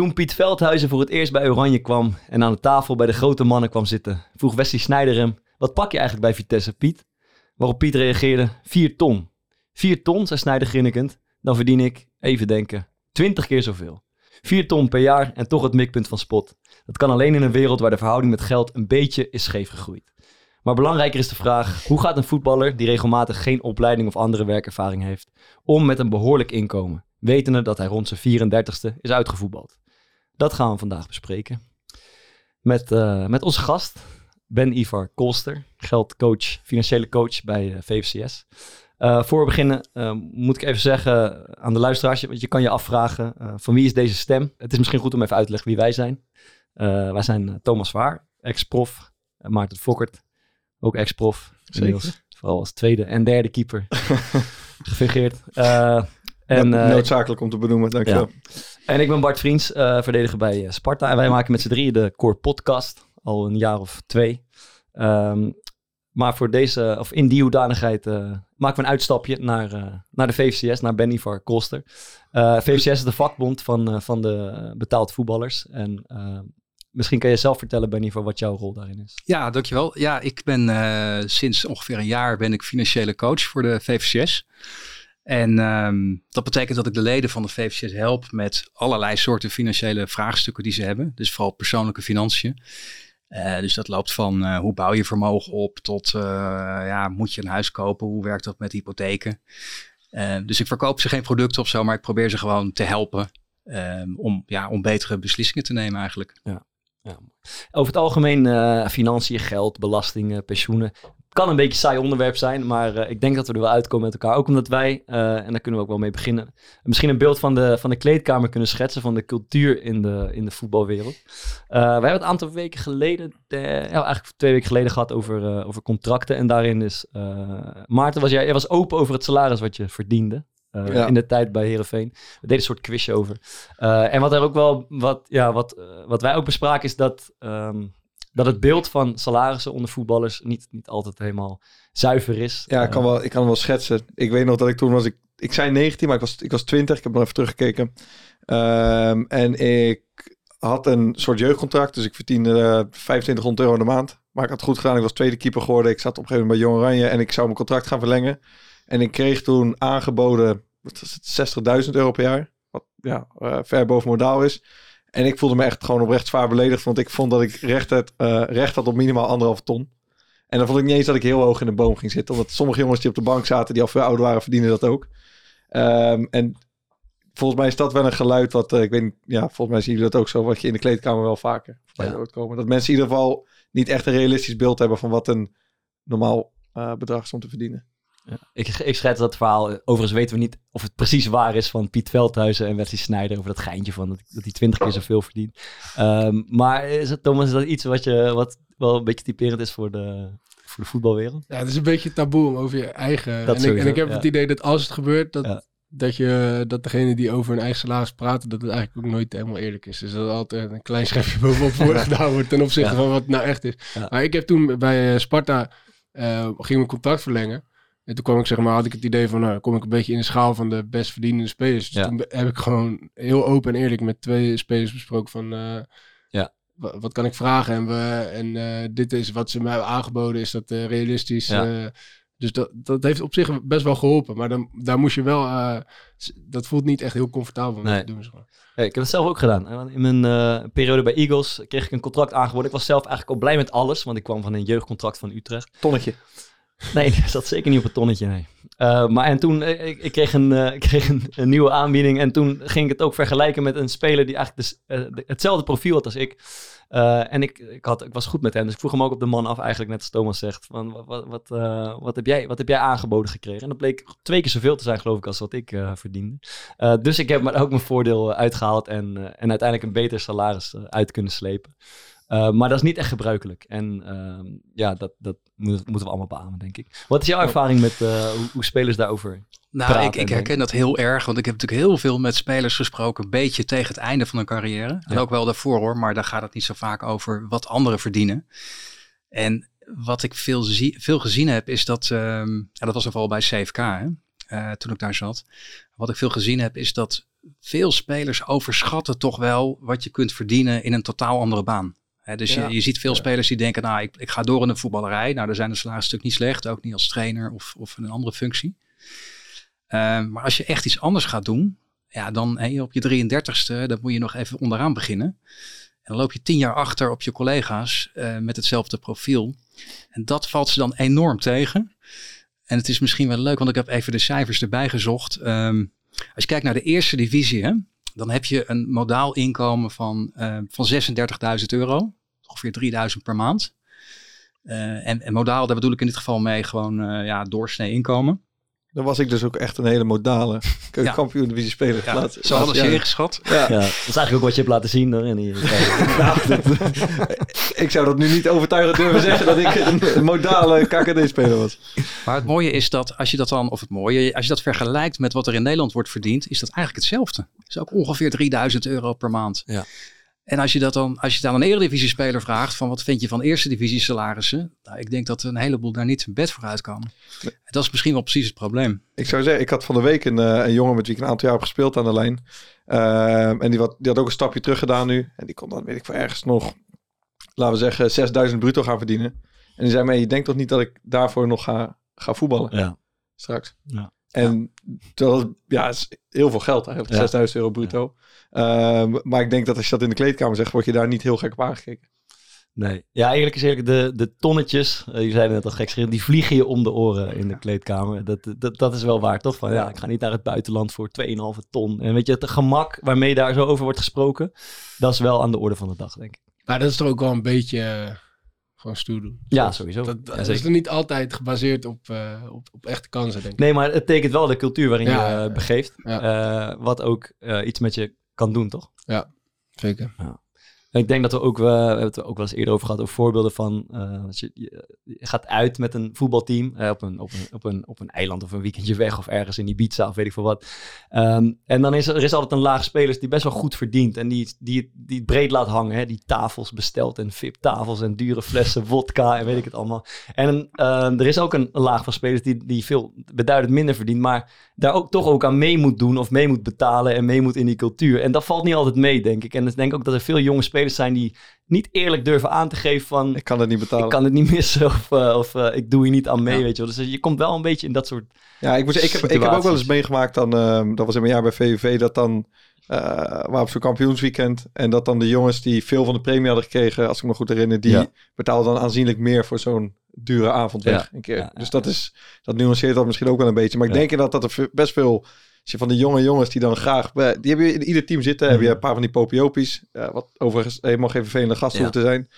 Toen Piet Veldhuizen voor het eerst bij Oranje kwam en aan de tafel bij de grote mannen kwam zitten, vroeg Wesley Sneijder hem, wat pak je eigenlijk bij Vitesse, Piet? Waarop Piet reageerde, 4 ton. 4 ton, zei Sneijder grinnikend, dan verdien ik, even denken, 20 keer zoveel. 4 ton per jaar en toch het mikpunt van spot. Dat kan alleen in een wereld waar de verhouding met geld een beetje is scheef gegroeid. Maar belangrijker is de vraag: hoe gaat een voetballer die regelmatig geen opleiding of andere werkervaring heeft, om met een behoorlijk inkomen, wetende dat hij rond zijn 34ste is uitgevoetbald? Dat gaan we vandaag bespreken. Met, uh, met onze gast, Ben Ivar Kolster, geldcoach, financiële coach bij uh, VFCS. Uh, voor we beginnen moet ik even zeggen aan de luisteraars, want je kan je afvragen van wie is deze stem? Het is misschien goed om even uit te leggen wie wij zijn. wij zijn Thomas Waar, ex-prof, Maarten Fokkert, ook ex-prof. Vooral als tweede en derde keeper gefungeerd. Uh, en, noodzakelijk om te benoemen, dankjewel. Ja. En ik ben Bart Vriends, uh, verdediger bij Sparta. En wij maken met z'n drieën de Core Podcast, al een jaar of twee. Um, maar voor deze, of in die hoedanigheid, uh, maken we een uitstapje naar, naar de VVCS, naar Benny van Koster. VVCS is de vakbond van, van de betaald voetballers. En Misschien kan je zelf vertellen, Benny, voor wat jouw rol daarin is. Ja, dankjewel. Ja, ik ben sinds ongeveer een jaar ben ik financiële coach voor de VVCS. En um, dat betekent dat ik de leden van de VVCS help met allerlei soorten financiële vraagstukken die ze hebben. Dus vooral persoonlijke financiën. Uh, dus dat loopt van uh, hoe bouw je vermogen op tot ja, moet je een huis kopen? Hoe werkt dat met hypotheken? dus ik verkoop ze geen producten of zo, maar ik probeer ze gewoon te helpen um, om, ja, om betere beslissingen te nemen eigenlijk. Ja. Ja. Over het algemeen financiën, geld, belastingen, pensioenen. Kan een beetje een saai onderwerp zijn, maar uh, ik denk dat we er wel uitkomen met elkaar. Ook omdat wij, uh, en daar kunnen we ook wel mee beginnen, misschien een beeld van de, van de kleedkamer kunnen schetsen van de cultuur in de, in de voetbalwereld. wij hebben het een aantal weken geleden, de, ja, eigenlijk twee weken geleden gehad over, over contracten. En daarin is, Maarten, was jij, jij was open over het salaris wat je verdiende. Uh, in de tijd bij Herenveen. We deden een soort quizje over. Uh, en wat er ook wel, wat, ja, wat, uh, wat wij ook bespraken, is dat, um, dat het beeld van salarissen onder voetballers niet, niet altijd helemaal zuiver is. Ja, ik kan, wel, ik kan wel schetsen. Ik weet nog dat ik toen was, ik, ik zei 19, maar ik was, ik was 20. Ik heb nog even teruggekeken. Um, en ik had een soort jeugdcontract, dus ik verdiende 2500 euro in de maand. Maar ik had goed gedaan, ik was tweede keeper geworden. Ik zat op een gegeven moment bij Jong Oranje en ik zou mijn contract gaan verlengen. En ik kreeg toen aangeboden, wat was het, 60.000 euro per jaar. Wat ja, uh, ver boven modaal is. En ik voelde me echt gewoon oprecht zwaar beledigd. Want ik vond dat ik recht had, uh, recht had op minimaal anderhalf ton. En dan vond ik niet eens dat ik heel hoog in de boom ging zitten. Omdat sommige jongens die op de bank zaten, die al veel ouder waren, verdienen dat ook. Um, en volgens mij is dat wel een geluid wat, uh, ik weet niet, ja, volgens mij zien jullie dat ook zo, wat je in de kleedkamer wel vaker ja. komen. Dat mensen in ieder geval niet echt een realistisch beeld hebben van wat een normaal uh, bedrag is om te verdienen. Ja. Ik, ik schets dat verhaal. Overigens weten we niet of het precies waar is van Piet Veldhuizen en Wesley Snijder. Over dat geintje van dat, dat hij twintig keer zoveel verdient. Um, maar is het, Thomas, is dat iets wat, je, wat wel een beetje typerend is voor de, voor de voetbalwereld? Ja, het is een beetje taboe om over je eigen... Dat en, sowieso, ik, en ik heb ja. het idee dat als het gebeurt, dat, ja. dat, je, dat degene die over hun eigen salaris praten, dat het eigenlijk ook nooit helemaal eerlijk is. Dus dat er altijd een klein schepje bovenop voor gedaan wordt ten opzichte van wat het nou echt is. Maar ik heb toen bij Sparta, uh, ging mijn contract verlengen. En toen kwam ik zeg maar, had ik het idee van, nou, kom ik een beetje in de schaal van de best verdienende spelers. Dus toen heb ik gewoon heel open en eerlijk met twee spelers besproken van, uh, ja. wat kan ik vragen? En, we, en uh, dit is wat ze mij hebben aangeboden, is dat uh, realistisch? Ja. dus dat, dat heeft op zich best wel geholpen. Maar dan, daar moest je wel, dat voelt niet echt heel comfortabel nee. doen. Zeg maar. ja, ik heb het zelf ook gedaan. In mijn periode bij Eagles kreeg ik een contract aangeboden. Ik was zelf eigenlijk al blij met alles, want ik kwam van een jeugdcontract van Utrecht. Tonnetje. Nee, dat zat zeker niet op het tonnetje, nee. Uh, maar en toen, uh, ik, ik, kreeg, een, ik kreeg een, nieuwe aanbieding en toen ging ik het ook vergelijken met een speler die eigenlijk dus, de, hetzelfde profiel had als ik. en ik, ik, had, ik was goed met hem, dus ik vroeg hem ook op de man af eigenlijk, net als Thomas zegt, van, wat, wat, wat, heb jij, wat heb jij aangeboden gekregen? En dat bleek twee keer zoveel te zijn, geloof ik, als wat ik verdiende. dus ik heb maar ook mijn voordeel uitgehaald en, en uiteindelijk een beter salaris uit kunnen slepen. Uh, maar dat is niet echt gebruikelijk. En uh, ja, dat, dat moeten we allemaal beamen, denk ik. Wat is jouw ervaring met uh, hoe, hoe, spelers daarover nou, ik, ik, herken dat heel erg, want ik heb natuurlijk heel veel met spelers gesproken, een beetje tegen het einde van hun carrière. En ook wel daarvoor hoor, maar daar gaat het niet zo vaak over wat anderen verdienen. En wat ik veel, zie, veel gezien heb, is dat, um, ja, dat was vooral bij CFK, hè, uh, toen ik daar zat. Wat ik veel gezien heb, is dat veel spelers overschatten toch wel wat je kunt verdienen in een totaal andere baan. Dus je, je ziet veel spelers die denken, nou, ik, ik ga door in de voetballerij. Nou, daar zijn de salaris stuk niet slecht, ook niet als trainer of, of in een andere functie. Ehm, maar als je echt iets anders gaat doen, ja, dan hey, op je 33ste, dan moet je nog even onderaan beginnen. En dan loop je tien jaar achter op je collega's uh, met hetzelfde profiel. En dat valt ze dan enorm tegen. En het is misschien wel leuk, want ik heb even de cijfers erbij gezocht. Ehm, als je kijkt naar de eerste divisie, hè, dan heb je een modaal inkomen van, uh, van 36.000 euro. Ongeveer 3.000 per maand. Uh, en, en, modaal, daar bedoel ik in dit geval mee gewoon uh, ja, doorsnee inkomen. Dan was ik dus ook echt een hele modale kampioen divisie speler. Ja, zo hadden ze ingeschat. Ja. ja. dat is eigenlijk ook wat je hebt laten zien. Hoor, in die, ik zou dat nu niet overtuigend durven zeggen dat ik een modale KKD-speler was. Maar het mooie is dat als je dat dan, of het mooie, als je dat vergelijkt met wat er in Nederland wordt verdiend, is dat eigenlijk hetzelfde. Het is ook ongeveer 3000 euro per maand. Ja. En als je dat dan, als je dan aan een eredivisie-speler vraagt van wat vind je van eerste divisie salarissen, nou, ik denk dat een heleboel daar niet zijn bed voor uitkomen. Nee. Dat is misschien wel precies het probleem. Ik zou zeggen, ik had van de week een, uh, een jongen met wie ik een aantal jaar heb gespeeld aan de lijn. Uh, en die, wat, die had ook een stapje terug gedaan nu. En die kon dan, weet ik voor ergens nog, laten we zeggen, 6000 bruto gaan verdienen. En die zei mij, je denkt toch niet dat ik daarvoor nog ga, ga voetballen? Ja. Straks. Ja. En dat ja, is heel veel geld eigenlijk, 6000 euro bruto. Uh, maar ik denk dat als je dat in de kleedkamer zegt, word je daar niet heel gek op aangekeken. Nee, ja, eigenlijk is eigenlijk de, de tonnetjes, uh, je zei net al gek die vliegen je om de oren in de kleedkamer. Dat, dat, dat is wel waar, toch? Van ja, ik ga niet naar het buitenland voor 2,5 ton. En weet je, het gemak waarmee daar zo over wordt gesproken, dat is wel aan de orde van de dag, denk ik. Maar dat is toch ook wel een beetje eh, gewoon stoer doen. Ja, sowieso. Dat, dat is er niet altijd gebaseerd op, uh, op, op echte kansen, denk ik. Nee, maar het tekent wel de cultuur waarin ja, je uh, begeeft. Ja. wat ook iets met je kan doen, toch? Ja, zeker. Ja. Ik denk dat we ook, we hebben het ook wel eens eerder over gehad, over voorbeelden van als je, je, gaat uit met een voetbalteam uh, op, een, op, een, op, een, op een eiland of een weekendje weg of ergens in Ibiza of weet ik veel wat. Um, en dan is er, is altijd een laag spelers die best wel goed verdient en die, die, die het breed laat hangen. Hè? Die tafels bestelt en VIP-tafels en dure flessen vodka en weet ik het allemaal. En er is ook een, laag van spelers die, die veel beduidend minder verdient, maar daar ook toch ook aan mee moet doen of mee moet betalen en mee moet in die cultuur. En dat valt niet altijd mee, denk ik. En ik denk ook dat er veel jonge spelers zijn die niet eerlijk durven aan te geven van... Ik kan het niet betalen. Ik kan het niet missen of, uh, of uh, ik doe hier niet aan mee, ja. weet je wel. Dus je komt wel een beetje in dat soort Ja, ik, moet ik, heb, ik heb ook wel eens meegemaakt dan... Uh, dat was in mijn jaar bij VVV, dat dan... Waar op zo'n kampioensweekend. En dat dan de jongens die veel van de premie hadden gekregen, als ik me goed herinner, die ja. betaalden dan aanzienlijk meer voor zo'n dure avond weg. Ja. Een keer. Dus dat is, dat nuanceert dat misschien ook wel een beetje. Maar ik denk inderdaad dat er best veel als je van de jonge jongens die dan graag... Die hebben in ieder team zitten. Heb je een paar van die popiopies. Wat overigens helemaal geen vervelende gasten hoeft te zijn.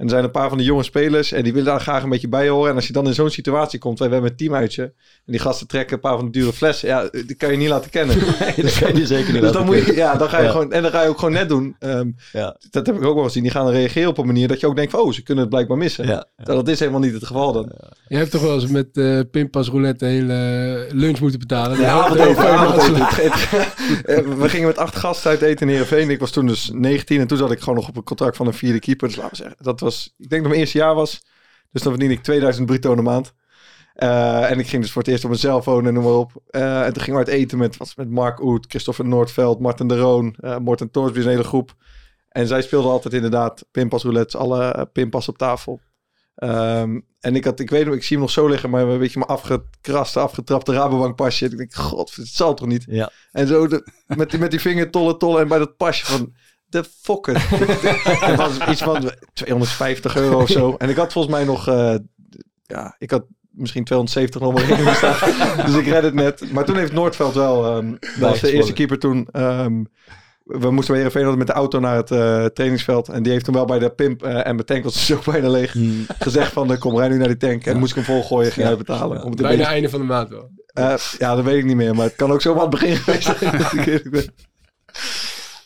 En er zijn een paar van de jonge spelers en die willen daar graag een beetje bij horen. En als je dan in zo'n situatie komt, wij hebben een teamuitje. En die gasten trekken een paar van de dure flessen. Ja, die kan je niet laten kennen. Nee, dat kan je zeker niet dus dan moet je, Ja, dan ga je ja. gewoon... En dan ga je ook gewoon net doen. Um, ja. Dat heb ik ook wel gezien. Die gaan reageren op een manier dat je ook denkt van... Oh, ze kunnen het blijkbaar missen. Ja. Dat is helemaal niet het geval dan. Je hebt toch wel eens met uh, pinpas roulette de hele lunch moeten betalen. Ja, avondeten. avondeten. we gingen met acht gasten uit eten in Heerenveen. Ik was toen dus 19 en toen zat ik gewoon nog op een contract van een vierde keeper. Dus laten we zeggen, dat was was, ik denk dat mijn eerste jaar was. Dus dan verdiende ik 2000 bruto de maand. Uh, en ik ging dus voor het eerst op mijn cell phone en noem maar op. Uh, en toen gingen we uit eten met, wat, met Mark Oet, Christopher Noordveld, Martin de Roon, uh, Morten Torsby, een hele groep. En zij speelden altijd inderdaad pinpas roulette, alle pinpas op tafel. Um, en ik, had, ik weet nog, ik zie hem nog zo liggen, maar een beetje maar afgekraste, afgetrapte Rabobank pasje. Ik denk, god, het zal toch niet? Ja. En zo de, met, met die vinger tollen, tollen en bij dat pasje van de fokken. het was iets van 250 euro of zo. En ik had volgens mij nog, uh, ja, ik had misschien 270 nog maar in staan. dus ik red het net. Maar toen heeft Noordveld wel, um, dat was de eerste keeper toen. Um, we moesten weer even met de auto naar het uh, trainingsveld. En die heeft toen wel bij de pimp uh, en mijn tank was zo bijna leeg. Hmm. Gezegd van, kom rij nu naar die tank. En ja. moest ik hem volgooien, ging ja. betalen. Ja. Om het bijna beetje... einde van de maand wel. ja, dat weet ik niet meer. Maar het kan ook zomaar het begin geweest zijn.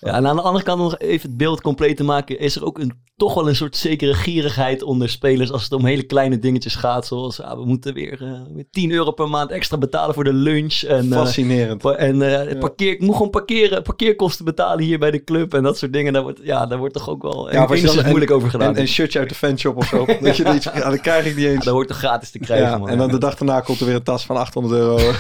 Ja, en aan de andere kant nog even het beeld compleet te maken, is er ook een, toch wel een soort zekere gierigheid onder spelers als het om hele kleine dingetjes gaat. Zoals, ah, we moeten weer, uh, weer 10 euro per maand extra betalen voor de lunch. En, Fascinerend. en uh, parkeer, ik moet gewoon parkeren, parkeerkosten betalen hier bij de club en dat soort dingen. Daar wordt, ja, daar wordt toch ook wel ja, dan, moeilijk over gedaan. En een shirtje uit de fanshop of zo. dat je dat krijg ik niet eens. Ja, dat wordt toch gratis te krijgen. Ja, en dan de dag daarna komt er weer een tas van 800 euro.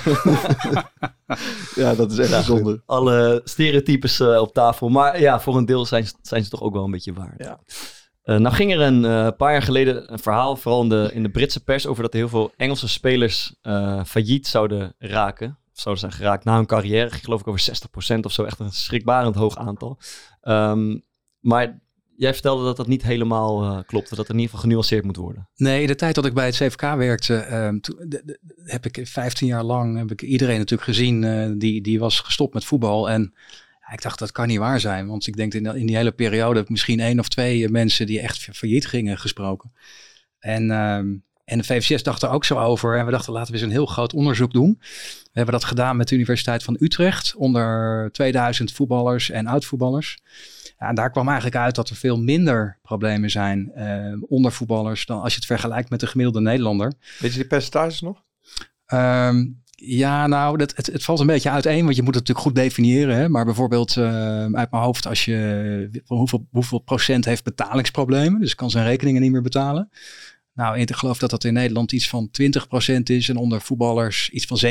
ja, dat is echt bijzonder. Alle stereotypes op tafel. Maar ja, voor een deel zijn, zijn ze toch ook wel een beetje waard. Ja. Uh, nou ging er een uh, paar jaar geleden een verhaal, vooral in de, in de Britse pers, over dat heel veel Engelse spelers failliet zouden raken. Of zouden zijn geraakt na hun carrière. Geloof ik over 60% of zo. Echt een schrikbarend hoog aantal. Um, maar jij vertelde dat dat niet helemaal uh, klopt, dat er in ieder geval genuanceerd moet worden. Nee, de tijd dat ik bij het CFK werkte, um, heb ik 15 jaar lang heb ik iedereen natuurlijk gezien die, die was gestopt met voetbal. En ik dacht dat kan niet waar zijn, want ik denk in, in die hele periode heb ik misschien één of twee mensen die echt failliet gingen gesproken. En, um, en de VVCS dacht er ook zo over en we dachten laten we eens een heel groot onderzoek doen. We hebben dat gedaan met de Universiteit van Utrecht onder 2000 voetballers en oud-voetballers. Ja, en daar kwam eigenlijk uit dat er veel minder problemen zijn uh, onder voetballers dan als je het vergelijkt met de gemiddelde Nederlander. Weet je die percentages nog? Um, ja, nou, dat, het, het, valt een beetje uiteen, want je moet het natuurlijk goed definiëren. Hè? Maar bijvoorbeeld uh, uit mijn hoofd, als je hoeveel, hoeveel procent heeft betalingsproblemen, dus kan zijn rekeningen niet meer betalen. Nou, ik geloof dat dat in Nederland iets van 20% is en onder voetballers iets van 7%.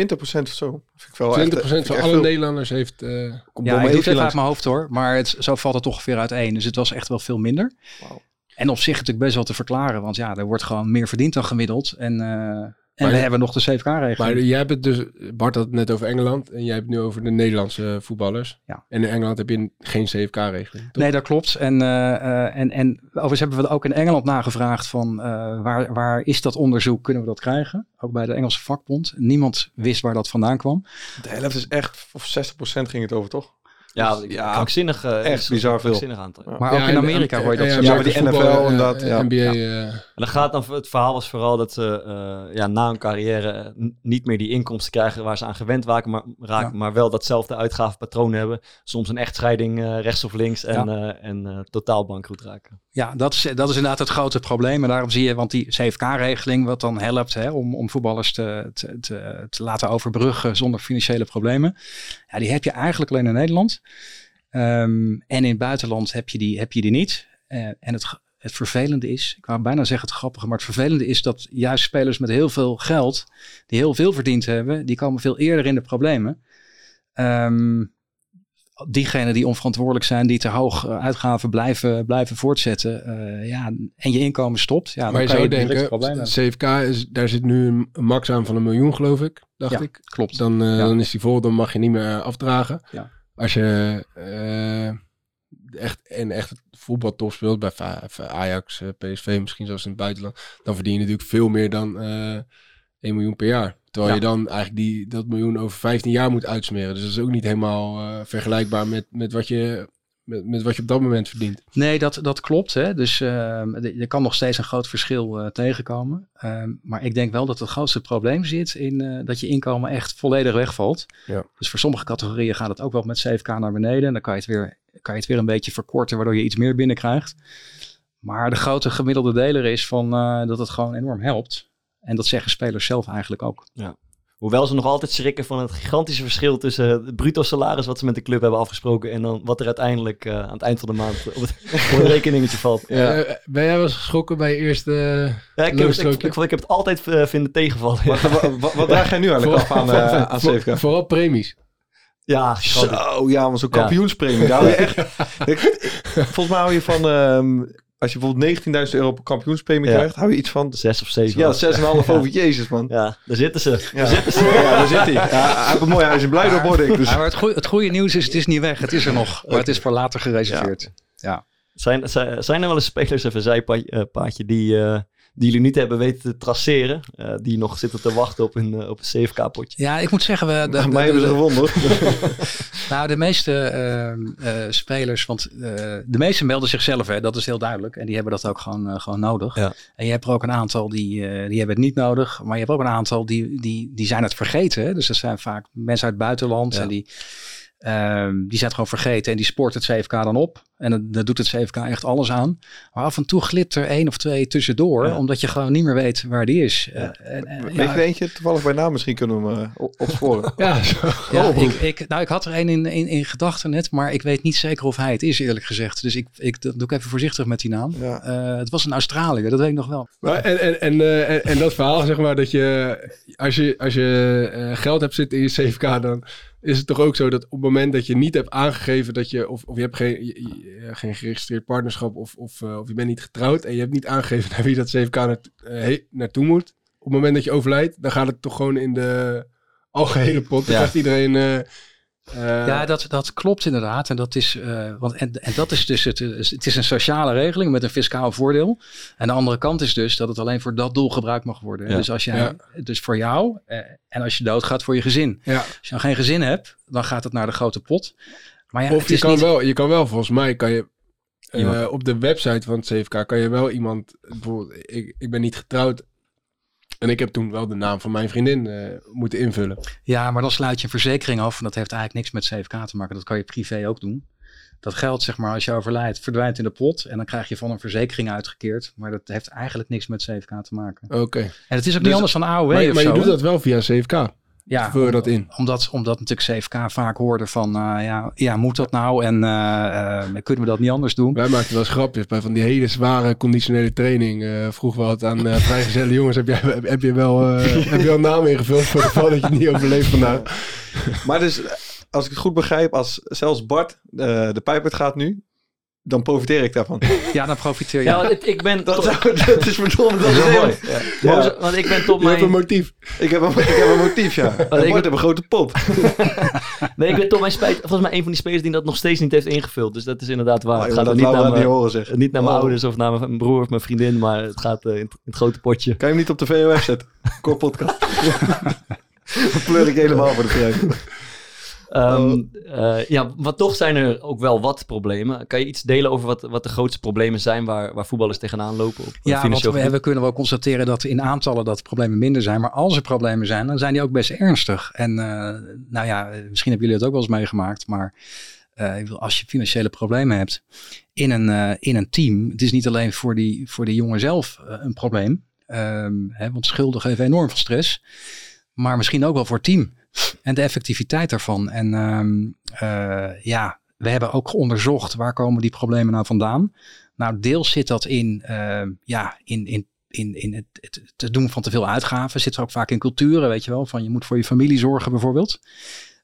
20% of zo? Vind ik wel 20% echt, van alle Nederlanders heeft... Uh, ja, ik doe het even uit mijn hoofd hoor, maar het, zo valt het toch ongeveer uiteen. Dus het was echt wel veel minder. Wow. En op zich natuurlijk best wel te verklaren, want ja, er wordt gewoon meer verdiend dan gemiddeld. En uh, en we hebben nog de CFK-regeling. Maar jij hebt het dus, Bart had het net over Engeland en jij hebt het nu over de Nederlandse voetballers. Ja. En in Engeland heb je geen CFK-regeling. Nee, dat klopt. En, uh, en, en overigens hebben we ook in Engeland nagevraagd van uh, waar, waar is dat onderzoek, kunnen we dat krijgen? Ook bij de Engelse vakbond. Niemand wist waar dat vandaan kwam. De helft is echt, of 60% ging het over, toch? Ja, dus, ja krankzinnig. Uh, echt bizar veel. aantal. Maar ook in Amerika hoor je dat zo. Ja, die NFL en dat. Ja. NBA. En dan gaat dan, het verhaal was vooral dat ze uh, ja, na hun carrière niet meer die inkomsten krijgen waar ze aan gewend waren, maar, raken, maar wel datzelfde uitgavenpatroon hebben. Soms een echtscheiding uh, rechts of links en, en totaal bankroet raken. Ja, dat is, dat is inderdaad het grote probleem. En daarom zie je, want die CFK-regeling, wat dan helpt hè, om, om voetballers te, te, te, te laten overbruggen zonder financiële problemen. Ja, die heb je eigenlijk alleen in Nederland. Um, en in het buitenland heb je die, heb je die niet. Uh, en het, het vervelende is, ik wou bijna zeggen het grappige, maar het vervelende is dat juist spelers met heel veel geld, die heel veel verdiend hebben, die komen veel eerder in de problemen. Um, diegenen die onverantwoordelijk zijn, die te hoog uh, uitgaven blijven, blijven voortzetten. Uh, ja, en je inkomen stopt. Ja, maar dan je zou denken, CFK, is, daar zit nu een max aan van een miljoen, geloof ik. Dacht ja, ik. Klopt. Dan, uh, ja. dan is die vol, dan mag je niet meer afdragen. Ja. Als je echt en echt voetbaltop speelt, bij Ajax, PSV, misschien zelfs in het buitenland, dan verdien je natuurlijk veel meer dan 1 miljoen per jaar. Terwijl ja. je dan eigenlijk die, dat miljoen over 15 jaar moet uitsmeren. Dus dat is ook niet helemaal uh, vergelijkbaar met, met, wat je, met, met wat je op dat moment verdient. Nee, dat, dat klopt. Hè? Dus uh, je kan nog steeds een groot verschil uh, tegenkomen. Ehm, maar ik denk wel dat het grootste probleem zit in dat je inkomen echt volledig wegvalt. Ja. Dus voor sommige categorieën gaat het ook wel met 7k naar beneden. En dan kan je het weer, kan je het weer een beetje verkorten, waardoor je iets meer binnenkrijgt. Maar de grote gemiddelde deler is van, dat het gewoon enorm helpt. En dat zeggen spelers zelf eigenlijk ook. Ja. Hoewel ze nog altijd schrikken van het gigantische verschil tussen het bruto salaris wat ze met de club hebben afgesproken en dan wat er uiteindelijk uh, aan het eind van de maand op het, op het rekeningetje valt. Ja. Uh, ben jij wel geschrokken bij je eerste ja, ik, heb, ik, ik, ik, ik, heb het altijd uh, vinden tegenvallen. Wat, wat, wat, wat draag jij nu eigenlijk af aan, aan CFK? Vooral premies. Ja, zo, ja, maar zo'n kampioenspremie. Daar je echt, volgens mij hou je van um, als je bijvoorbeeld 19.000 euro per kampioenspremie ja. krijgt, hou je iets van... 6 of 7. Ja, 6,5 over Jezus, man. Ja, daar zitten ze. Ja. Daar zitten ze. Ja, daar zit hij. Ja, hij heeft een mooi huis in Blijdorp, ik. Dus. Ja, maar het, goeie, het goede nieuws is, het is niet weg. Het is er nog. Maar het is voor later gereserveerd. Ja. Zijn, zijn, zijn er wel eens spelers, even een zijpaadje, die... Uh, die jullie niet hebben weten te traceren. Uh, die nog zitten te wachten op een, uh, op een CFK-potje. Ja, ik moet zeggen... We, de, mij hebben ze gewonnen. nou, de meeste uh, spelers... Want de meeste melden zichzelf, hè, dat is heel duidelijk. En die hebben dat ook gewoon, gewoon nodig. Ja. En je hebt er ook een aantal die, die hebben het niet nodig. Maar je hebt ook een aantal die, die, die zijn het vergeten. Hè? Dus dat zijn vaak mensen uit het buitenland. Ja. En die Ehm, die zijn gewoon vergeten en die spoort het CFK dan op. En dan, doet het CFK echt alles aan. Maar af en toe glipt er één of twee tussendoor, omdat je gewoon niet meer weet waar die is. Ja. Uh, en, weet je eentje toevallig bij naam misschien kunnen we hem uh, opsporen? ja, ja ik, ik, nou, ik had er één in, in, in gedachten net, maar ik weet niet zeker of hij het is, eerlijk gezegd. Dus ik, ik doe ik even voorzichtig met die naam. Ja. Uh, het was een Australiër, dat weet ik nog wel. Maar en, en, en, en, en dat verhaal, zeg maar, dat je als je, als je geld hebt zitten in je CFK, dan is het toch ook zo dat op het moment dat je niet hebt aangegeven dat je, of, of je hebt geen, je, geen geregistreerd partnerschap of, of, uh, of je bent niet getrouwd en je hebt niet aangegeven naar wie dat CFK naart, uh, naartoe moet, op het moment dat je overlijdt, dan gaat het toch gewoon in de algehele pot. Dan ja. krijgt iedereen uh, uh, ja, dat, dat klopt inderdaad. En dat is, uh, want, en, en dat is dus het, het is een sociale regeling met een fiscaal voordeel. En de andere kant is dus dat het alleen voor dat doel gebruikt mag worden. Ja. Dus als jij, ja. dus voor jou uh, en als je doodgaat voor je gezin. Ja. Als je dan geen gezin hebt, dan gaat het naar de grote pot. Maar ja, of je kan, niet... wel, je kan wel, volgens mij kan je uh, op de website van het CFK kan je wel iemand, bijvoorbeeld, ik, ik ben niet getrouwd en ik heb toen wel de naam van mijn vriendin uh, moeten invullen. Ja, maar dan sluit je een verzekering af. En dat heeft eigenlijk niks met CFK te maken. Dat kan je privé ook doen. Dat geld, zeg maar, als je overlijdt, verdwijnt in de pot. En dan krijg je van een verzekering uitgekeerd. Maar dat heeft eigenlijk niks met CFK te maken. Oké. En het is ook dus, niet anders dan AOW maar, of maar zo, je doet dat wel via CFK? Ja, dat in? Omdat, omdat natuurlijk CFK vaak hoorde van, uh, ja, ja, moet dat nou? En uh, uh, kunnen we dat niet anders doen? Wij maakten wel eens grapjes bij van die hele zware conditionele training. vroegen we wat aan vrijgezelle jongens, heb, jij, heb, heb, je wel, heb je wel een naam ingevuld voor het geval dat je het niet overleeft vandaag? maar dus, als ik het goed begrijp, als zelfs Bart de pijp gaat nu, dan profiteer ik daarvan. Ja, dan profiteer je. Ja, want ik ben... Dat, dat is verdomme dat is mooi. Ja. Ja. Want ik ben top Je hebt een motief. Ik heb een, ik heb een motief, ja. Want ik heb een grote pot. nee, ik ben toch mijn spijt... Volgens mij een van die spelers die dat nog steeds niet heeft ingevuld. Dus dat is inderdaad waar. Oh, het gaat dat niet naar, niet mijn, horen, zeg. niet naar mijn Oh. ouders of naar mijn broer of mijn vriendin. Maar het gaat uh, in, het, in, het grote potje. Kan je hem niet op de VOF zetten? Kort podcast. Dan pleur ik helemaal voor de prijs. Um, uh, ja, maar toch zijn er ook wel wat problemen. Kan je iets delen over wat, wat de grootste problemen zijn waar, waar voetballers tegenaan lopen? Op ja, want we, we, kunnen wel constateren dat in aantallen dat problemen minder zijn. Maar als er problemen zijn, dan zijn die ook best ernstig. En uh, nou ja, misschien hebben jullie het ook wel eens meegemaakt, maar uh, als je financiële problemen hebt in een, in een team, het is niet alleen voor die, voor die jongen zelf een probleem. Um, hè, want schulden geven enorm veel stress. Maar misschien ook wel voor het team en de effectiviteit daarvan. En um, uh, ja, we hebben ook onderzocht waar komen die problemen nou vandaan. Nou, deels zit dat in, uh, ja, in, in, in, in het, het, het, doen van te veel uitgaven. Zit er ook vaak in culturen, weet je wel. Van je moet voor je familie zorgen bijvoorbeeld.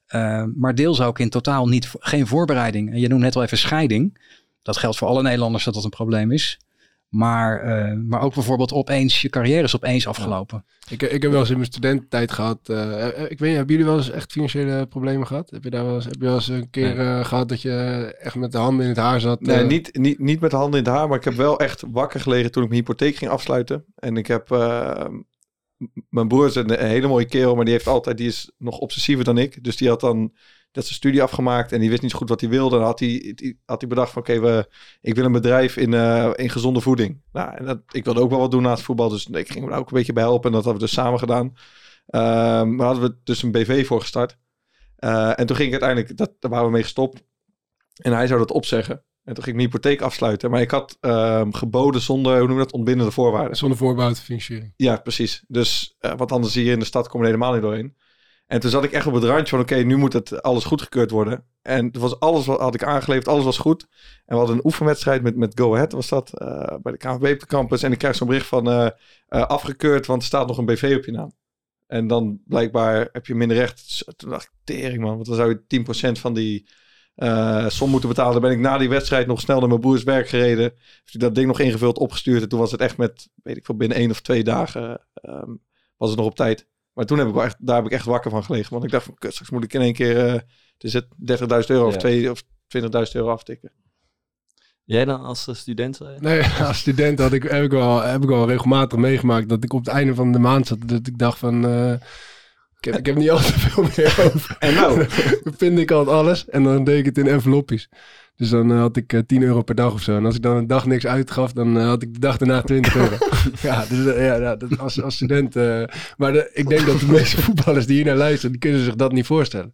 Uh, maar deels ook in totaal niet, geen voorbereiding. En je noemt net al even scheiding. Dat geldt voor alle Nederlanders dat dat een probleem is. Maar, uh, maar ook bijvoorbeeld opeens, je carrière is opeens afgelopen. Ja. Ik, ik heb wel eens in mijn studententijd gehad. Uh, ik weet niet, hebben jullie wel eens echt financiële problemen gehad? Heb je daar wel eens, heb je wel eens een keer nee. uh, gehad dat je echt met de handen in het haar zat? Nee, niet, niet, niet met de handen in het haar, maar ik heb wel echt wakker gelegen toen ik mijn hypotheek ging afsluiten. En ik heb. mijn broer is een, een hele mooie kerel, maar die heeft altijd, die is nog obsessiever dan ik. Dus die had dan dat zijn studie afgemaakt en die wist niet goed wat hij wilde. Dan had hij, had hij bedacht van oké, okay, ik wil een bedrijf in, uh, in gezonde voeding. Nou, en dat, ik wilde ook wel wat doen naast voetbal, dus ik ging me daar ook een beetje bij helpen. En dat hadden we dus samen gedaan. Um, maar hadden we dus een BV voor gestart. Uh, en toen ging ik uiteindelijk, dat, daar waren we mee gestopt. En hij zou dat opzeggen. En toen ging ik mijn hypotheek afsluiten. Maar ik had um, geboden zonder, hoe noem je dat, ontbindende voorwaarden. Zonder voorbouwde financiering. Ja, precies. Dus uh, wat anders hier in de stad komen helemaal niet doorheen. En toen zat ik echt op het randje van, oké, nu moet het alles goedgekeurd worden. En het was alles wat had ik aangeleverd, alles was goed. En we hadden een oefenwedstrijd met, met Go Ahead, was dat, uh, bij de KNVB campus. En ik krijg zo'n bericht van, uh, uh, afgekeurd, want er staat nog een BV op je naam. En dan blijkbaar heb je minder recht. Toen dacht ik, tering man, want dan zou je 10% van die som moeten betalen. Dan ben ik na die wedstrijd nog snel naar mijn broers werk gereden. Heeft hij dat ding nog ingevuld, opgestuurd. En toen was het echt met, weet ik veel, binnen één of twee dagen um, was het nog op tijd. Maar toen heb ik wel echt, daar heb ik echt wakker van gelegen. Want ik dacht van, kut, straks moet ik in één keer, uh, is het 30.000 euro ja. of, of 20.000 euro aftikken. Jij dan als student? Nee, als student had ik, heb, ik wel, heb ik wel regelmatig meegemaakt dat ik op het einde van de maand zat. Dat ik dacht van, uh, ik, heb, ik heb niet al te veel meer over. En nou? dan vind ik al alles en dan deed ik het in envelopjes. Dus dan uh, had ik uh, 10 euro per dag of zo. En als ik dan een dag niks uitgaf, dan uh, had ik de dag daarna 20 euro. ja, dus, ja dat, als, als student. maar de, ik denk dat de meeste voetballers die hier naar luisteren, die kunnen zich dat niet voorstellen.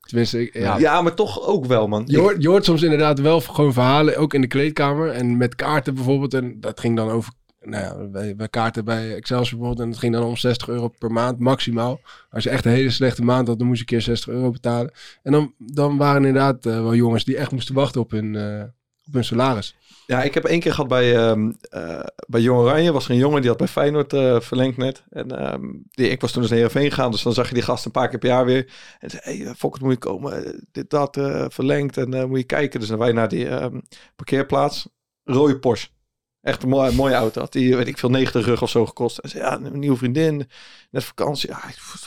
Tenminste, ja. ja, maar toch ook wel, man. Je hoort, je hoort soms inderdaad wel gewoon verhalen, ook in de kleedkamer. En met kaarten bijvoorbeeld. En dat ging dan over nou ja, wij, kaarten bij Excelsior bijvoorbeeld. En het ging dan om 60 euro per maand maximaal. Als je echt een hele slechte maand had, dan moest je een keer 60 euro betalen. En dan, dan waren inderdaad uh, wel jongens die echt moesten wachten op hun, uh, op hun salaris. Ja, ik heb één keer gehad bij, uh, uh, bij Jong Oranje. Was er een jongen die had bij Feyenoord verlengd net. En um, die, ik was toen dus naar Heerenveen gegaan. Dus dan zag je die gast een paar keer per jaar weer. En zei, hey, Fokker, moet je komen. Dit, dat, verlengd. En moet je kijken. Dus dan wij naar die ehm, parkeerplaats. Rode Porsche. Echt een mooie, mooie auto. Had die, weet ik veel, 90 rug of zo gekost. En zei, ja, een nieuwe vriendin. Net vakantie. Ja,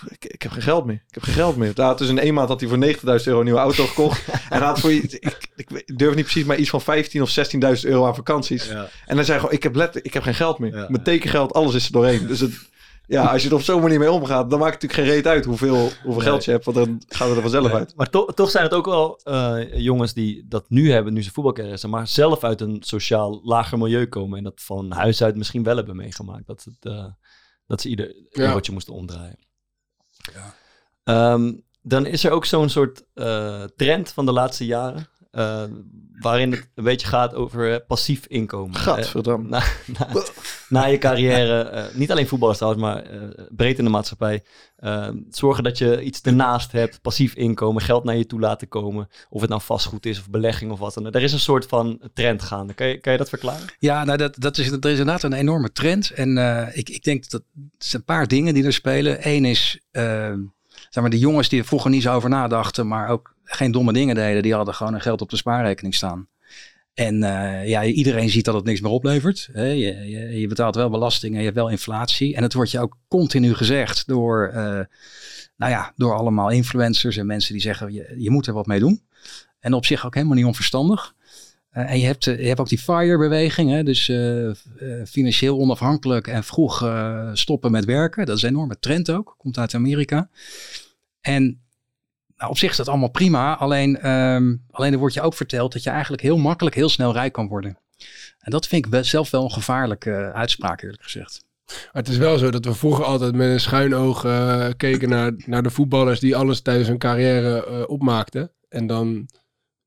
ik, ik, heb geen geld meer. Ik heb geen geld meer. Dus in één maand had hij voor 90.000 euro een nieuwe auto gekocht. en had voor, ik, ik, durf niet precies, maar iets van 15 of 16.000 euro aan vakanties. En dan zei gewoon, ik heb, let, ik heb geen geld meer. Mijn tekengeld, alles is er doorheen. Dus het, ja, als je er op zo'n manier mee omgaat, dan maakt het natuurlijk geen reet uit hoeveel, hoeveel geld je hebt, want dan gaat het er vanzelf uit. Maar to toch zijn het ook wel uh, jongens die dat nu hebben, nu ze voetbalcarrière zijn, maar zelf uit een sociaal lager milieu komen en dat van huis uit misschien wel hebben meegemaakt. Dat, het, uh, dat ze ieder ja. moesten omdraaien. Ja. Um, dan is er ook zo'n soort uh, trend van de laatste jaren. Uh, waarin het een beetje gaat over passief inkomen. Gadverdamme. Na, na, na, je carrière, uh, niet alleen voetballers trouwens, maar uh, breed in de maatschappij. zorgen dat je iets ernaast hebt, passief inkomen, geld naar je toe laten komen. Of het nou vastgoed is of belegging of wat dan ook. Er is een soort van trend gaande. Kan je, kan je dat verklaren? Ja, nou dat, dat is, er is inderdaad een enorme trend. En ik, ik denk dat zijn een paar dingen die er spelen. Eén is, zeg maar, de jongens die er vroeger niet zo over nadachten, maar ook geen domme dingen deden. Die hadden gewoon een geld op de spaarrekening staan. En uh, ja, iedereen ziet dat het niks meer oplevert. Hè? Je, betaalt wel belasting en je hebt wel inflatie. En het wordt je ook continu gezegd door, uh, nou ja, door allemaal influencers en mensen die zeggen je, je moet er wat mee doen. En op zich ook helemaal niet onverstandig. Uh, en je hebt, je hebt ook die FIRE-beweging, dus financieel onafhankelijk en vroeg stoppen met werken. Dat is een enorme trend ook, komt uit Amerika. En nou, op zich is dat allemaal prima. Alleen, um, alleen er wordt je ook verteld dat je eigenlijk heel makkelijk heel snel rijk kan worden. En dat vind ik zelf wel een gevaarlijke uitspraak, eerlijk gezegd. Maar het is wel zo dat we vroeger altijd met een schuin oog keken naar, naar de voetballers die alles tijdens hun carrière opmaakten. En dan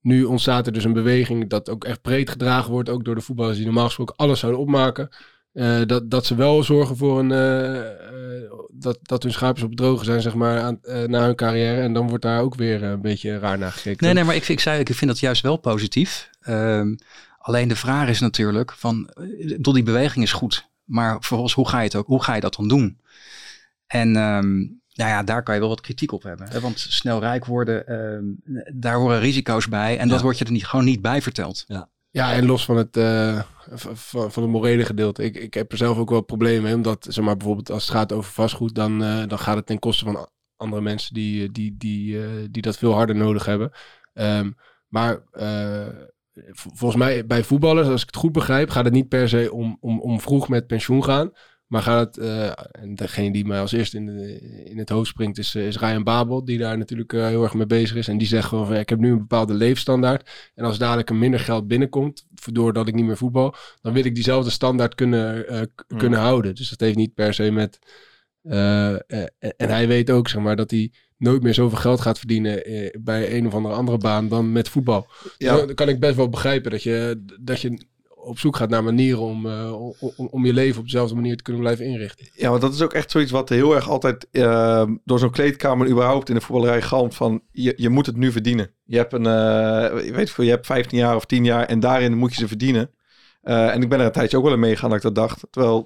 nu ontstaat er dus een beweging dat ook echt breed gedragen wordt, ook door de voetballers die normaal gesproken alles zouden opmaken. Uh, dat, dat ze wel zorgen voor een. Uh, uh, dat, dat hun schaapjes op drogen zijn, zeg maar, aan, na hun carrière. En dan wordt daar ook weer een beetje raar naar gekeken. Nee, nee, maar ik, ik, zei, ik vind dat juist wel positief. Um, alleen de vraag is natuurlijk: van, door die beweging is goed. Maar vervolgens, hoe ga je, het ook, hoe ga je dat dan doen? En um, nou ja, daar kan je wel wat kritiek op hebben. Hè? Want snel rijk worden, um, daar horen risico's bij. En ja. dat wordt je er niet, gewoon niet bij verteld. Ja. Ja, en los van het, uh, van, van het morele gedeelte. Ik, ik heb er zelf ook wel problemen mee. Omdat, zeg maar, bijvoorbeeld als het gaat over vastgoed, dan, uh, dan gaat het ten koste van andere mensen die, die, die, uh, die dat veel harder nodig hebben. Um, maar volgens mij bij voetballers, als ik het goed begrijp, gaat het niet per se om, om, om vroeg met pensioen gaan. Maar gaat het, uh, en degene die mij als eerste in, de, in het hoofd springt, is, is Ryan Babel, die daar natuurlijk uh, heel erg mee bezig is. En die zegt gewoon van, ik heb nu een bepaalde leefstandaard. En als dadelijk er minder geld binnenkomt, doordat ik niet meer voetbal, dan wil ik diezelfde standaard kunnen, uh, mm. kunnen houden. Dus dat heeft niet per se met... en hij weet ook, zeg maar, dat hij nooit meer zoveel geld gaat verdienen bij een of andere andere baan dan met voetbal. Ja. dan kan ik best wel begrijpen dat je, dat je op zoek gaat naar manieren om, uh, om, om, je leven op dezelfde manier te kunnen blijven inrichten. Ja, want dat is ook echt zoiets wat heel erg altijd uh, door zo'n kleedkamer überhaupt in de voetballerij galmt van je, je moet het nu verdienen. Je hebt een, uh, je weet veel, je hebt 15 jaar of 10 jaar en daarin moet je ze verdienen. en ik ben er een tijdje ook wel in meegegaan dat ik dat dacht. Terwijl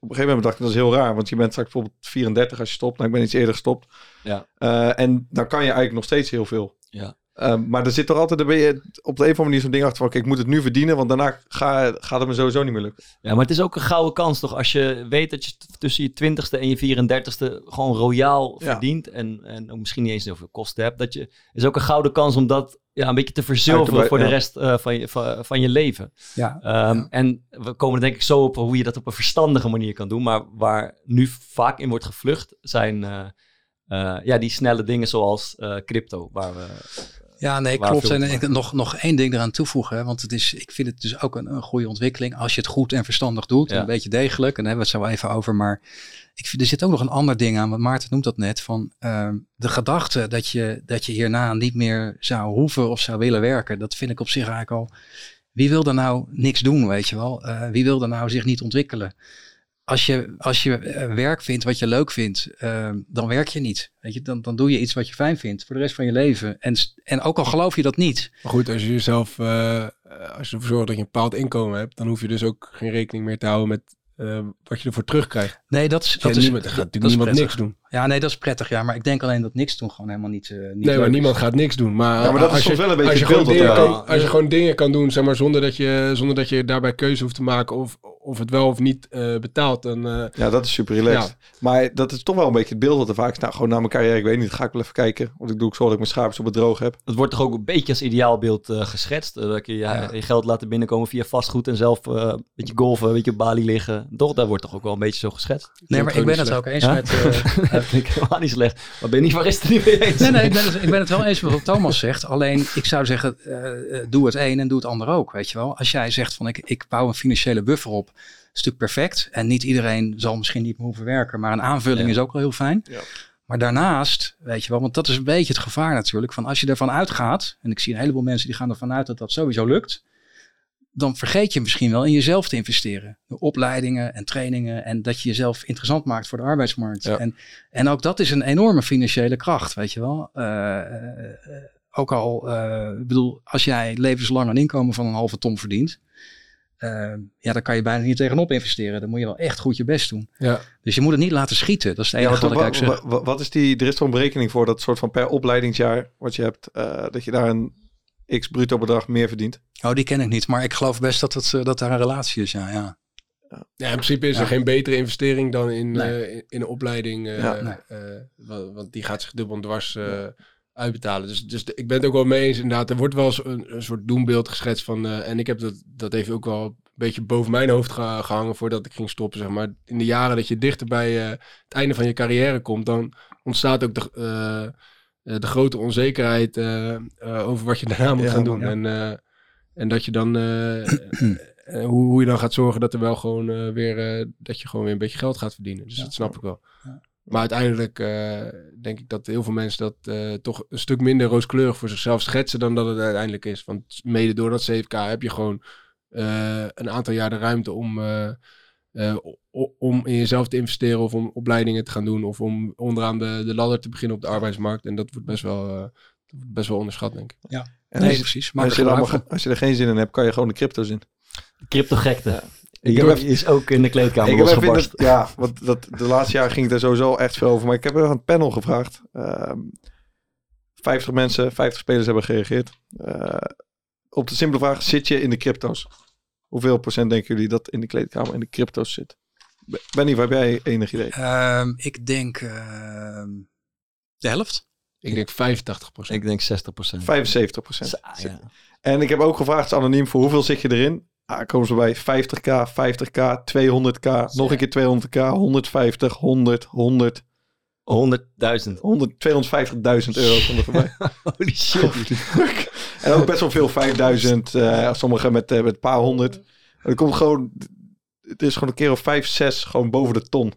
op een gegeven moment dacht ik dat is heel raar, want je bent straks bijvoorbeeld 34 als je stopt. Nou, ik ben iets eerder gestopt. Ja. en dan kan je eigenlijk nog steeds heel veel. Ja. Um, maar er zit toch altijd een je op de een of andere manier zo'n ding achter van... Kijk, ik moet het nu verdienen, want daarna ga, gaat het me sowieso niet meer lukken. Ja, maar het is ook een gouden kans toch? Als je weet dat je tussen je twintigste en je 34ste gewoon royaal ja. verdient... en, en ook misschien niet eens zoveel kosten hebt... dat je is ook een gouden kans om dat ja, een beetje te verzilveren voor de rest uh, van, je, van, van, je leven. Ja. Um, ja. En we komen denk ik zo op hoe je dat op een verstandige manier kan doen. Maar waar nu vaak in wordt gevlucht zijn... Uh, uh, ja, die snelle dingen zoals crypto, waar we Ja, nee, klopt. En ik, nog, nog één ding eraan toevoegen. Want het is, ik vind het dus ook een, een goede ontwikkeling. Als je het goed en verstandig doet. een beetje degelijk. En daar hebben we het zo even over. Maar ik vind, er zit ook nog een ander ding aan. Want Maarten noemt dat net. Van uh, de gedachte dat je, dat je hierna niet meer zou hoeven of zou willen werken. Dat vind ik op zich eigenlijk al. Wie wil er nou niks doen, weet je wel? Uh, wie wil er nou zich niet ontwikkelen? Als je, als je eh, werk vindt wat je leuk vindt, uh, dan werk je niet. Weet je, dan, dan doe je iets wat je fijn vindt voor de rest van je leven. En, en ook al geloof je dat niet. Maar goed, als je jezelf, uh, als je ervoor zorgt dat je een bepaald inkomen hebt, dan hoef je dus ook geen rekening meer te houden met uh, wat je ervoor terugkrijgt. Nee, dat is, dat is, niemand, gaat natuurlijk niemand niks doen. Ja, nee, dat is prettig. Ja, maar ik denk alleen dat niks doen gewoon helemaal niet. Uh, niet nee, maar niemand gaat niks doen. Maar, ja, maar dat als is je, wel een beetje als je, gewoon dingen, kan, als je gewoon dingen kan doen, zeg maar, zonder dat je, zonder dat je daarbij keuze hoeft te maken of, of het wel of niet uh, betaalt. Dan, uh, ja, dat is super relaxed. Ja. Maar dat is toch wel een beetje het beeld dat er vaak nou, gewoon naar mijn carrière, ik weet niet, ga ik wel even kijken. Want ik doe ook zo dat ik mijn schaapjes op het droog heb. Het wordt toch ook een beetje als ideaalbeeld uh, geschetst. dat je ja, je geld laten binnenkomen via vastgoed en zelf een beetje golven, een beetje op Bali liggen. Toch, daar wordt toch ook wel een beetje zo geschetst. Nee, maar ik ben het ook eens met... dat vind ik helemaal niet slecht. Maar ben je niet, waar is het niet mee eens? Nee, nee, ik ben, het, ik ben het wel eens met wat Thomas zegt. Alleen, ik zou zeggen, doe het een en doe het ander ook, weet je wel. Als jij zegt van, ik, ik bouw een financiële buffer op stuk perfect. En niet iedereen zal misschien niet meer hoeven werken, maar een aanvulling is ook wel heel fijn. Ja. Maar daarnaast, weet je wel, want dat is een beetje het gevaar natuurlijk. Van als je ervan uitgaat, en ik zie een heleboel mensen die gaan ervan uit dat dat sowieso lukt. Dan vergeet je misschien wel in jezelf te investeren. De opleidingen en trainingen en dat je jezelf interessant maakt voor de arbeidsmarkt. En, en ook dat is een enorme financiële kracht, weet je wel. Uh, ook al, uh, bedoel, als jij levenslang een inkomen van een halve ton verdient, uh, ja, daar kan je bijna niet tegenop investeren. Dan moet je wel echt goed je best doen. Ja. Dus je moet het niet laten schieten. Dat is het enige ja, wat, ik zeg. Wat is die, er is toch een berekening voor dat soort van per opleidingsjaar wat je hebt, dat je daar een x bruto bedrag meer verdient? Oh, die ken ik niet. Maar ik geloof best dat, het, dat daar een relatie is, ja. ja. Ja, in principe is er geen betere investering dan in, nee. uh, in, in, een opleiding. Ja, nee. want die gaat zich dubbel en dwars uitbetalen. Dus, dus ik ben het ook wel mee eens inderdaad. Er wordt wel eens een, een soort doembeeld geschetst van... Uh, en ik heb dat, dat heeft ook wel een beetje boven mijn hoofd gehangen voordat ik ging stoppen, zeg maar. In de jaren dat je dichter bij uh, het einde van je carrière komt, dan ontstaat ook de, uh, de grote onzekerheid over wat je daarna moet ja, gaan doen. Ja. En, en dat je dan... hoe, hoe je dan gaat zorgen dat er wel gewoon weer... dat je gewoon weer een beetje geld gaat verdienen. Dus dat snap ik wel. Maar uiteindelijk denk ik dat heel veel mensen dat toch een stuk minder rooskleurig voor zichzelf schetsen dan dat het uiteindelijk is. Want mede door dat CFK heb je gewoon een aantal jaar de ruimte om, om in jezelf te investeren of om opleidingen te gaan doen of om onderaan de, de ladder te beginnen op de arbeidsmarkt. En dat wordt best wel, best wel onderschat, denk ik. Ja, en nee, precies. Maar als je, allemaal, als je er geen zin in hebt, kan je gewoon de crypto's in. Crypto gekte. Ja. Ik heb is ook in de kleedkamer ik losgebarst. Ja, want dat, de laatste jaar ging het er sowieso echt veel over. Maar ik heb even een panel gevraagd. Uh, 50 mensen, 50 spelers hebben gereageerd. Uh, op de simpele vraag, zit je in de crypto's? Hoeveel procent denken jullie dat in de kleedkamer in de crypto's zit? Benny, waar heb jij enig idee? Um, ik denk uh, de helft. Ik denk 85% Ik denk 60% 75 Ja. En ik heb ook gevraagd, anoniem, voor hoeveel zit je erin? Ah, komen ze bij 50k, 50k, 200k, nog een keer 200k, 150, 100, 100. 100.000. 250.000 euro komt er voorbij. Holy shit. en ook best wel veel, 5000, uh, sommigen met, uh, met een paar honderd. Er komt gewoon, het is gewoon een keer of 5, 6, gewoon boven de ton.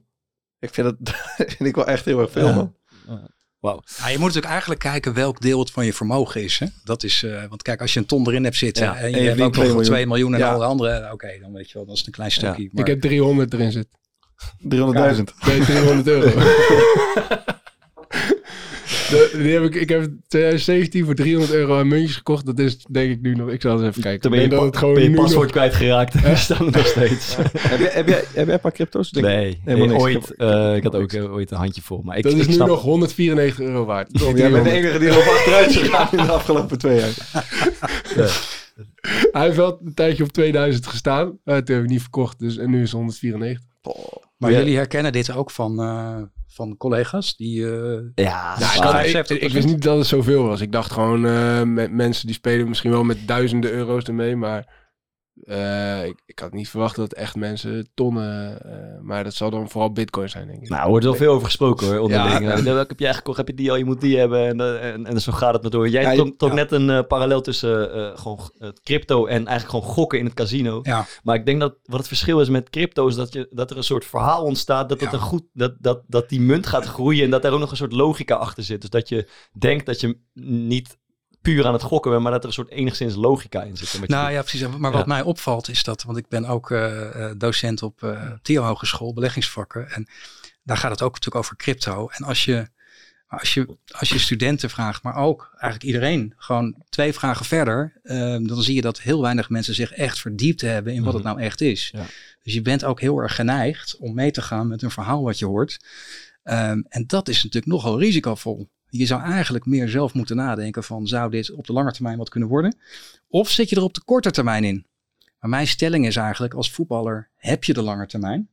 Ik vind dat vind ik wel echt heel erg veel, ja. man. Wow. Ja, je moet natuurlijk eigenlijk kijken welk deel het van je vermogen is. Hè? Dat is uh, want kijk, als je een ton erin hebt zitten ja. en je, en je hebt ook nog 2 miljoen, miljoen en ja. alle andere, oké, okay, dan weet je wel, dat is een klein stukje. Maar... Ik heb 300 erin zitten. 300.000? Nee, 300 euro. De, die heb ik, ik heb 2017 voor 300 euro aan muntjes gekocht. Dat is denk ik nu nog. Ik zal eens even kijken. Toen ben je, pa het gewoon ben je paswoord nog... kwijtgeraakt. Die staan er nog steeds. Ja. heb, jij, heb, jij, heb jij een paar crypto's? Denk nee, nee ooit. Uh, ik had ook uh, ooit een handje vol. Maar ik, dat ik is nu snap... nog 194 euro waard. Tom, jij bent de enige die erop achteruit is gegaan in de afgelopen twee jaar. Ja. Hij heeft wel een tijdje op 2000 gestaan. Uh, toen heb ik niet verkocht. Dus, en nu is 194. Oh. Maar jullie herkennen dit ook van van collega's die. Uh, ja, nou, ik, ik, ik, wist niet dat het zoveel was. Ik dacht gewoon uh, met mensen die spelen misschien wel met duizenden euro's ermee, maar Uh, ik, ik, had niet verwacht dat echt mensen tonnen, uh, maar dat zal dan vooral bitcoin zijn, denk ik. Nou, er wordt wel veel over gesproken hoor, onderling. Ja, Welke heb je eigenlijk, heb je die al, je moet die hebben en, en, en zo gaat het maar door. Jij ja, trok, net een uh, parallel tussen gewoon crypto en eigenlijk gewoon gokken in het casino. Ja. Maar ik denk dat wat het verschil is met crypto is dat, je, dat er een soort verhaal ontstaat dat, het een goed, dat, dat, dat die munt gaat groeien en dat daar ook nog een soort logica achter zit. Dus dat je denkt dat je niet puur aan het gokken ben, maar dat er een soort enigszins logica in zit. Nou ja, precies. Maar wat mij opvalt is dat, want ik ben ook uh, docent op uh, TIO Hogeschool, beleggingsvakken. En daar gaat het ook natuurlijk over crypto. En als je, als je, als je studenten vraagt, maar ook eigenlijk iedereen, gewoon twee vragen verder, uh, dan zie je dat heel weinig mensen zich echt verdiept hebben in wat het mhm. nou echt is. Ja. Dus je bent ook heel erg geneigd om mee te gaan met een verhaal wat je hoort. Um, en dat is natuurlijk nogal risicovol. Je zou eigenlijk meer zelf moeten nadenken van zou dit op de lange termijn wat kunnen worden? Of zit je er op de korte termijn in? Maar mijn stelling is eigenlijk als voetballer heb je de lange termijn.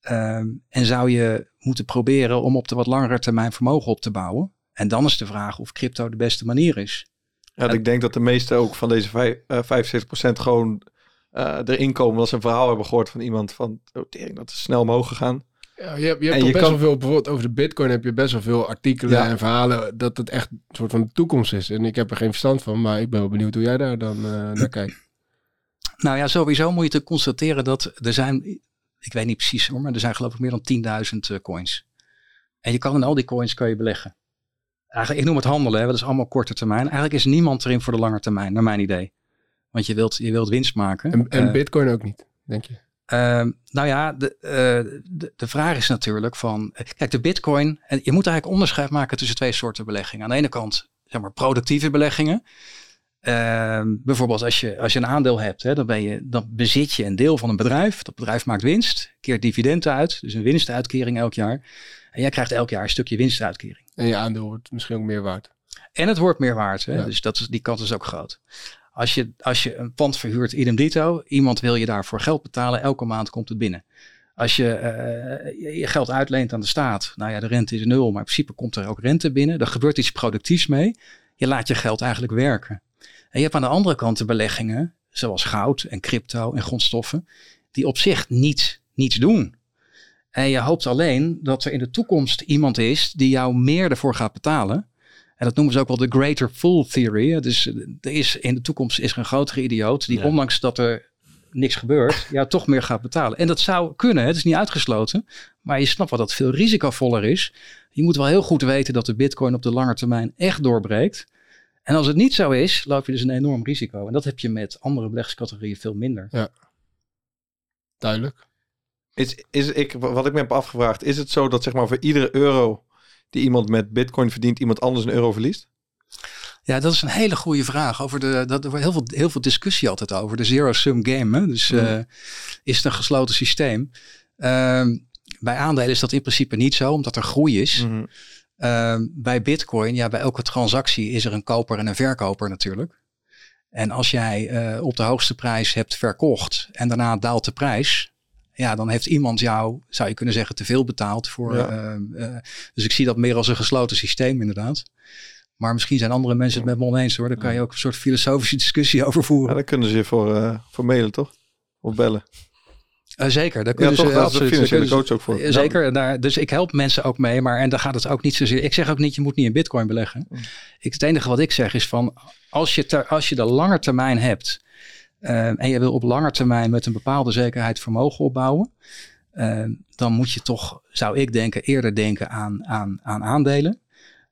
Ehm, en zou je moeten proberen om op de wat langere termijn vermogen op te bouwen. En dan is de vraag of crypto de beste manier is. Ja, ik denk dat de meeste ook van deze 5, uh, 75% gewoon uh, erin komen als ze een verhaal hebben gehoord van iemand van, oh tering, dat is snel omhoog gegaan. Ja, je hebt, je hebt toch best wel veel, bijvoorbeeld over de bitcoin heb je best wel veel artikelen en verhalen dat het echt een soort van de toekomst is. En ik heb er geen verstand van, maar ik ben wel benieuwd hoe jij daar dan uh, naar kijkt. Nou ja, sowieso moet je te constateren dat er zijn, ik weet niet precies hoor, maar er zijn geloof ik meer dan 10.000 uh, coins. En je kan in al die coins kan je beleggen. Eigenlijk, ik noem het handelen, hè, dat is allemaal korte termijn. Eigenlijk is niemand erin voor de lange termijn, naar mijn idee. Want je wilt, je wilt winst maken. En, en uh, bitcoin ook niet, denk je? Uh, nou ja, de, uh, de, de, vraag is natuurlijk van, kijk, de bitcoin, en je moet eigenlijk onderscheid maken tussen twee soorten beleggingen. Aan de ene kant, zeg maar, productieve beleggingen. Uh, bijvoorbeeld als je, als je een aandeel hebt, hè, dan, ben je, dan bezit je een deel van een bedrijf. Dat bedrijf maakt winst, keert dividenden uit, dus een winstuitkering elk jaar. En jij krijgt elk jaar een stukje winstuitkering. En je aandeel wordt misschien ook meer waard. En het wordt meer waard, hè? dus dat is, die kant is ook groot. Als je, als je een pand verhuurt, idem dito, iemand wil je daarvoor geld betalen, elke maand komt het binnen. Als je uh, je geld uitleent aan de staat, nou ja, de rente is nul, maar in principe komt er ook rente binnen. Er gebeurt iets productiefs mee. Je laat je geld eigenlijk werken. En je hebt aan de andere kant de beleggingen, zoals goud en crypto en grondstoffen, die op zich niets, niets doen. En je hoopt alleen dat er in de toekomst iemand is die jou meer ervoor gaat betalen. En dat noemen ze ook wel de greater fool theory. Dus er is, in de toekomst is er een grotere idioot die ondanks dat er niks gebeurt, ja, toch meer gaat betalen. En dat zou kunnen, het is niet uitgesloten. Maar je snapt wel dat het veel risicovoller is. Je moet wel heel goed weten dat de bitcoin op de lange termijn echt doorbreekt. En als het niet zo is, loop je dus een enorm risico. En dat heb je met andere beleggingscategorieën veel minder. Ja, duidelijk. Is, is ik, wat ik me heb afgevraagd, is het zo dat zeg maar voor iedere euro die iemand met bitcoin verdient, iemand anders een euro verliest? Ja, dat is een hele goede vraag. Over de, dat, er wordt heel veel, heel veel discussie altijd over. De zero-sum game. Hè? Dus uh, is het een gesloten systeem? Uh, bij aandelen is dat in principe niet zo, omdat er groei is. Mm bij bitcoin, ja, bij elke transactie is er een koper en een verkoper natuurlijk. En als jij uh, op de hoogste prijs hebt verkocht en daarna daalt de prijs, ja, dan heeft iemand jou, zou je kunnen zeggen, te veel betaald voor. Uh, uh, dus ik zie dat meer als een gesloten systeem, inderdaad. Maar misschien zijn andere mensen het met me oneens hoor. Daar kan je ook een soort filosofische discussie over voeren. Ja, daar kunnen ze je voor, uh, voor mailen, toch? Of bellen. Uh, zeker, daar kunnen ja, ze toch, absoluut. financiële coach ook voor. Zeker, daar, dus ik help mensen ook mee, maar en daar gaat het ook niet zozeer. Ik zeg ook niet, je moet niet in bitcoin beleggen. Mm. Ik, het enige wat ik zeg is van, als je, ter, als je de lange termijn hebt, uh, en je wil op lange termijn met een bepaalde zekerheid vermogen opbouwen, uh, dan moet je toch, zou ik denken, eerder denken aan, aan, aan aandelen.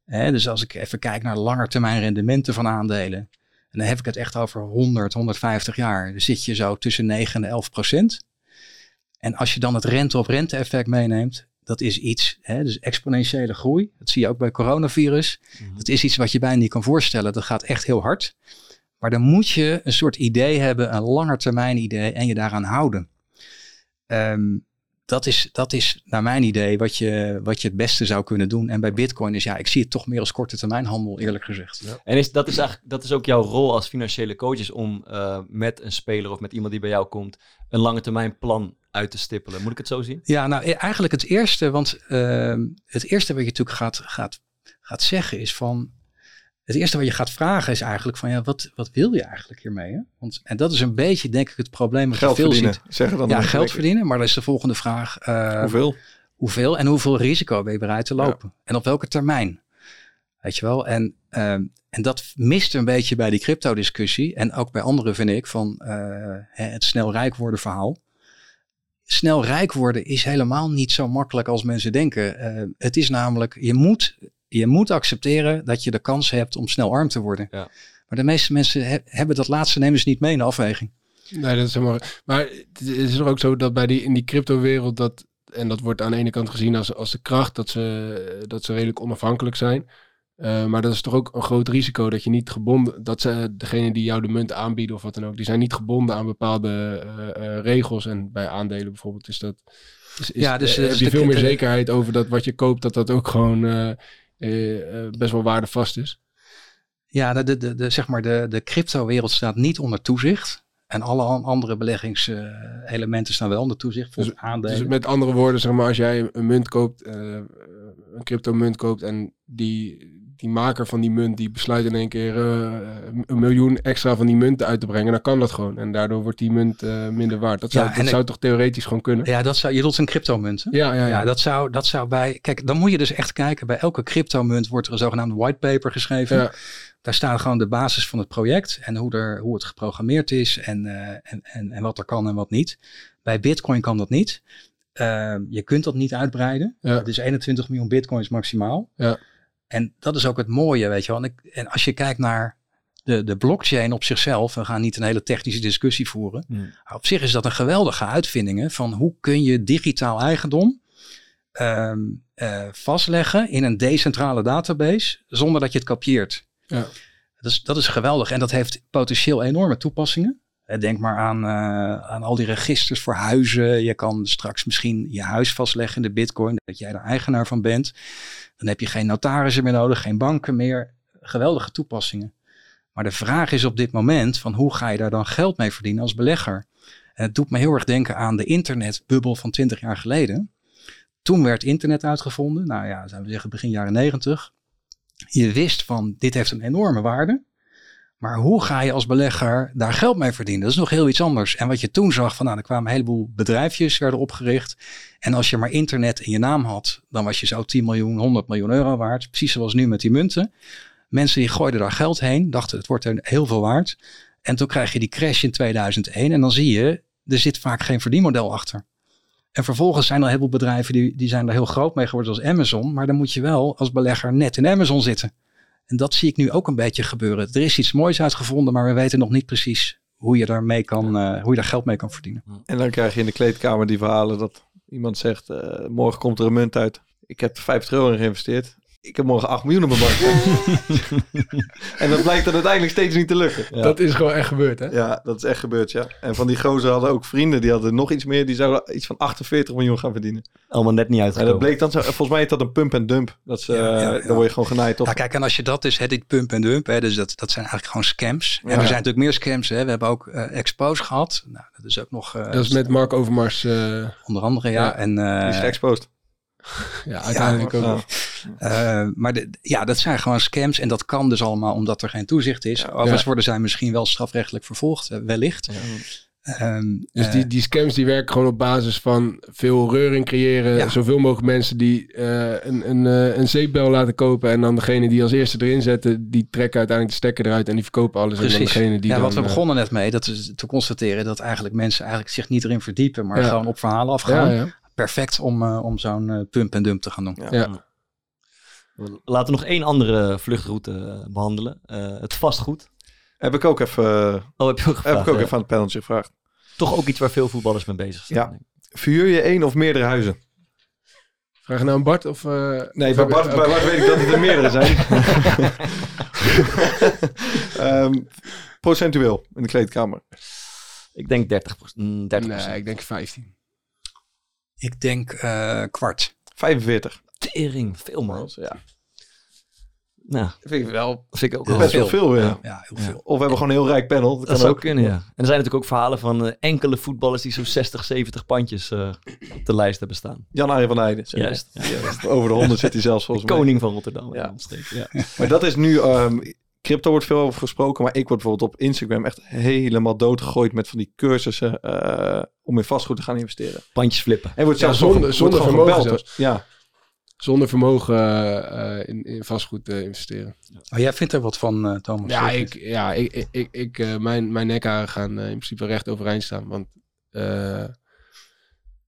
Hè, dus als ik even kijk naar lange termijn rendementen van aandelen, en dan heb ik het echt over 100, 150 jaar, dan zit je zo tussen 9 en 11 procent. En als je dan het rente-op-rente effect meeneemt, dat is iets, hè, dus exponentiële groei. Dat zie je ook bij coronavirus. Mm Dat is iets wat je bijna niet kan voorstellen. Dat gaat echt heel hard. Maar dan moet je een soort idee hebben, een langetermijn idee en je daaraan houden. Um, dat is, dat is naar mijn idee wat je, wat je het beste zou kunnen doen. En bij Bitcoin is ja, ik zie het toch meer als korte termijn handel, eerlijk gezegd. Ja. En is, dat, is eigenlijk, dat is ook jouw rol als financiële coach, is om uh, met een speler of met iemand die bij jou komt, een lange termijn plan uit te stippelen. Moet ik het zo zien? Ja, nou e-, eigenlijk het eerste, want uh, het eerste wat je natuurlijk gaat, gaat, gaat zeggen is van het eerste wat je gaat vragen is eigenlijk van ja, wat, wat wil je eigenlijk hiermee? Hè? Want, en dat is een beetje denk ik het probleem wat geld je veel ziet. Zeggen dan ja, geld verdienen, maar dan is de volgende vraag. Uh, hoeveel? Hoeveel en hoeveel risico ben je bereid te lopen? En op welke termijn? Weet je wel? En, ehm, en dat mist een beetje bij die crypto-discussie. En ook bij anderen vind ik van uh, het snel rijk worden verhaal. Snel rijk worden is helemaal niet zo makkelijk als mensen denken. Uh, het is namelijk, je moet, je moet accepteren dat je de kans hebt om snel arm te worden. Ja. Maar de meeste mensen hebben dat laatste nemen ze niet mee in de afweging. Nee, dat is helemaal. Maar het is er ook zo dat bij die in die crypto-wereld dat en dat wordt aan de ene kant gezien als, als de kracht dat ze, dat ze redelijk onafhankelijk zijn. Uh, maar dat is toch ook een groot risico dat je niet gebonden, dat ze degene die jou de munt aanbieden of wat dan ook, die zijn niet gebonden aan bepaalde uh, uh, regels. En bij aandelen bijvoorbeeld is dat. Is, is, ja, dus, heb je veel meer zekerheid over dat wat je koopt, dat dat ook gewoon best wel waardevast is. Ja, de, de, de, zeg maar de, de crypto-wereld staat niet onder toezicht. En alle andere beleggingselementen staan wel onder toezicht, dus, aandelen. Dus met andere woorden, zeg maar, als jij een munt koopt, een crypto munt koopt en die, die maker van die munt die besluit in één keer uh, een miljoen extra van die munten uit te brengen, dan kan dat gewoon. En daardoor wordt die munt uh, minder waard. Dat zou, ja, dat zou toch theoretisch gewoon kunnen? Ja, dat zou, je doet een cryptomunt. Ja, ja, ja. ja dat, zou, dat zou bij. Kijk, dan moet je dus echt kijken. Bij elke cryptomunt wordt er een zogenaamde whitepaper geschreven. Ja. Daar staat gewoon de basis van het project en hoe, er, hoe het geprogrammeerd is en, uh, en, en, en wat er kan en wat niet. Bij Bitcoin kan dat niet. Uh, je kunt dat niet uitbreiden. Ja. Het is 21 miljoen bitcoins maximaal. Ja. En dat is ook het mooie, weet je wel. En, ik, en als je kijkt naar de, de blockchain op zichzelf, we gaan niet een hele technische discussie voeren. Hmm. Op zich is dat een geweldige uitvinding van hoe kun je digitaal eigendom um, uh, vastleggen in een decentrale database zonder dat je het kopieert. Ja. Dat, is, dat is geweldig en dat heeft potentieel enorme toepassingen. Denk maar aan, uh, aan al die registers voor huizen. Je kan straks misschien je huis vastleggen in de bitcoin, dat jij er eigenaar van bent. Dan heb je geen notarissen meer nodig, geen banken meer. Geweldige toepassingen. Maar de vraag is op dit moment van hoe ga je daar dan geld mee verdienen als belegger? Het doet me heel erg denken aan de internetbubbel van 20 jaar geleden. Toen werd internet uitgevonden. Nou ja, zouden we zeggen begin jaren 90. Je wist van dit heeft een enorme waarde. Maar hoe ga je als belegger daar geld mee verdienen? Dat is nog heel iets anders. En wat je toen zag, van nou, er kwamen een heleboel bedrijfjes werden opgericht. En als je maar internet in je naam had, dan was je zo 10 miljoen, 100 miljoen euro waard. Precies zoals nu met die munten. Mensen die gooiden daar geld heen, dachten het wordt heel veel waard. En toen krijg je die crash in 2001 en dan zie je, er zit vaak geen verdienmodel achter. En vervolgens zijn er veel bedrijven die, die zijn er heel groot mee geworden als Amazon. Maar dan moet je wel als belegger net in Amazon zitten. En dat zie ik nu ook een beetje gebeuren. Er is iets moois uitgevonden, maar we weten nog niet precies hoe je daar, kan, uh, hoe je daar geld mee kan verdienen. En dan krijg je in de kleedkamer die verhalen dat iemand zegt, uh, morgen komt er een munt uit. Ik heb 50 euro in geïnvesteerd ik heb morgen 8 miljoen op mijn bank. en dat blijkt dan uiteindelijk steeds niet te lukken. Dat is gewoon echt gebeurd, hè? Ja, dat is echt gebeurd, ja. En van die gozer hadden ook vrienden, die hadden nog iets meer. Die zouden iets van 48 miljoen gaan verdienen. Allemaal net niet uitgekomen. En dat bleek dan zo, volgens mij is dat een pump en dump. Dat ze, Dan word je gewoon genaaid, toch? Ja, kijk, en als je dat is, hè, dit pump en dump, hè, dus dat, dat zijn eigenlijk gewoon scams. En er zijn natuurlijk meer scams, hè. We hebben ook uh, Expose gehad. Nou, dat is ook nog... Uh, dat is met Mark Overmars. Uh, onder andere, ja. En, die is geëxposed. Ja, uiteindelijk ook. Uh, maar de, ja, dat zijn gewoon scams. En dat kan dus allemaal omdat er geen toezicht is. Overigens worden zij misschien wel strafrechtelijk vervolgd, uh, wellicht. Um, dus die, die scams die werken gewoon op basis van veel reuring creëren. Zoveel mogelijk mensen die een, een, een zeepbel laten kopen. En dan degene die als eerste erin zetten, die trekken uiteindelijk de stekker eruit en die verkopen alles. Precies. En dan degene die ja, dan, wat we begonnen net mee, dat is te constateren dat eigenlijk mensen eigenlijk zich niet erin verdiepen, maar gewoon op verhalen afgaan perfect om, uh, om zo'n uh, pump en dump te gaan doen. Ja. ja. Laten we nog één andere vluchtroute uh, behandelen. het vastgoed. Heb ik ook even, oh, heb je ook gevraagd, heb ik ook even aan het paneltje gevraagd. Toch ook iets waar veel voetballers mee bezig zijn. Ja. Verhuur je één of meerdere huizen? Vraag je nou aan Bart of... nee, bij Bart, bij Bart weet ik dat het er meerdere zijn. um, procentueel in de kleedkamer. Ik denk 30, 30 Nee, ik denk 15. Ik denk uh, kwart. 45. Tering, veel man. Ja. Nou, vind ik wel. Vind ik ook wel best veel. veel ja. Ja, heel veel. Of we hebben gewoon een heel rijk panel. Dat, dat zou ook kunnen, ja. En er zijn natuurlijk ook verhalen van uh, enkele voetballers die zo'n 60, 70 pandjes uh, op de lijst hebben staan. Jan-Arie van Heijden. Juist. Ja. Over de 100 zit hij zelfs volgens mij. Koning van Rotterdam. Ja. ja. Maar dat is nu, um, crypto wordt veel over gesproken, maar ik word bijvoorbeeld op Instagram echt helemaal doodgegooid met van die cursussen uh, om in vastgoed te gaan investeren. Pandjes flippen. En wordt zelfs zonder, zonder vermogen. Ja. Zonder vermogen uh, in, in, vastgoed uh, investeren. Oh, jij vindt er wat van, Thomas? Ja, ik, ja ik, ik, ik, ik mijn, mijn nekharen gaan in principe recht overeind staan. Want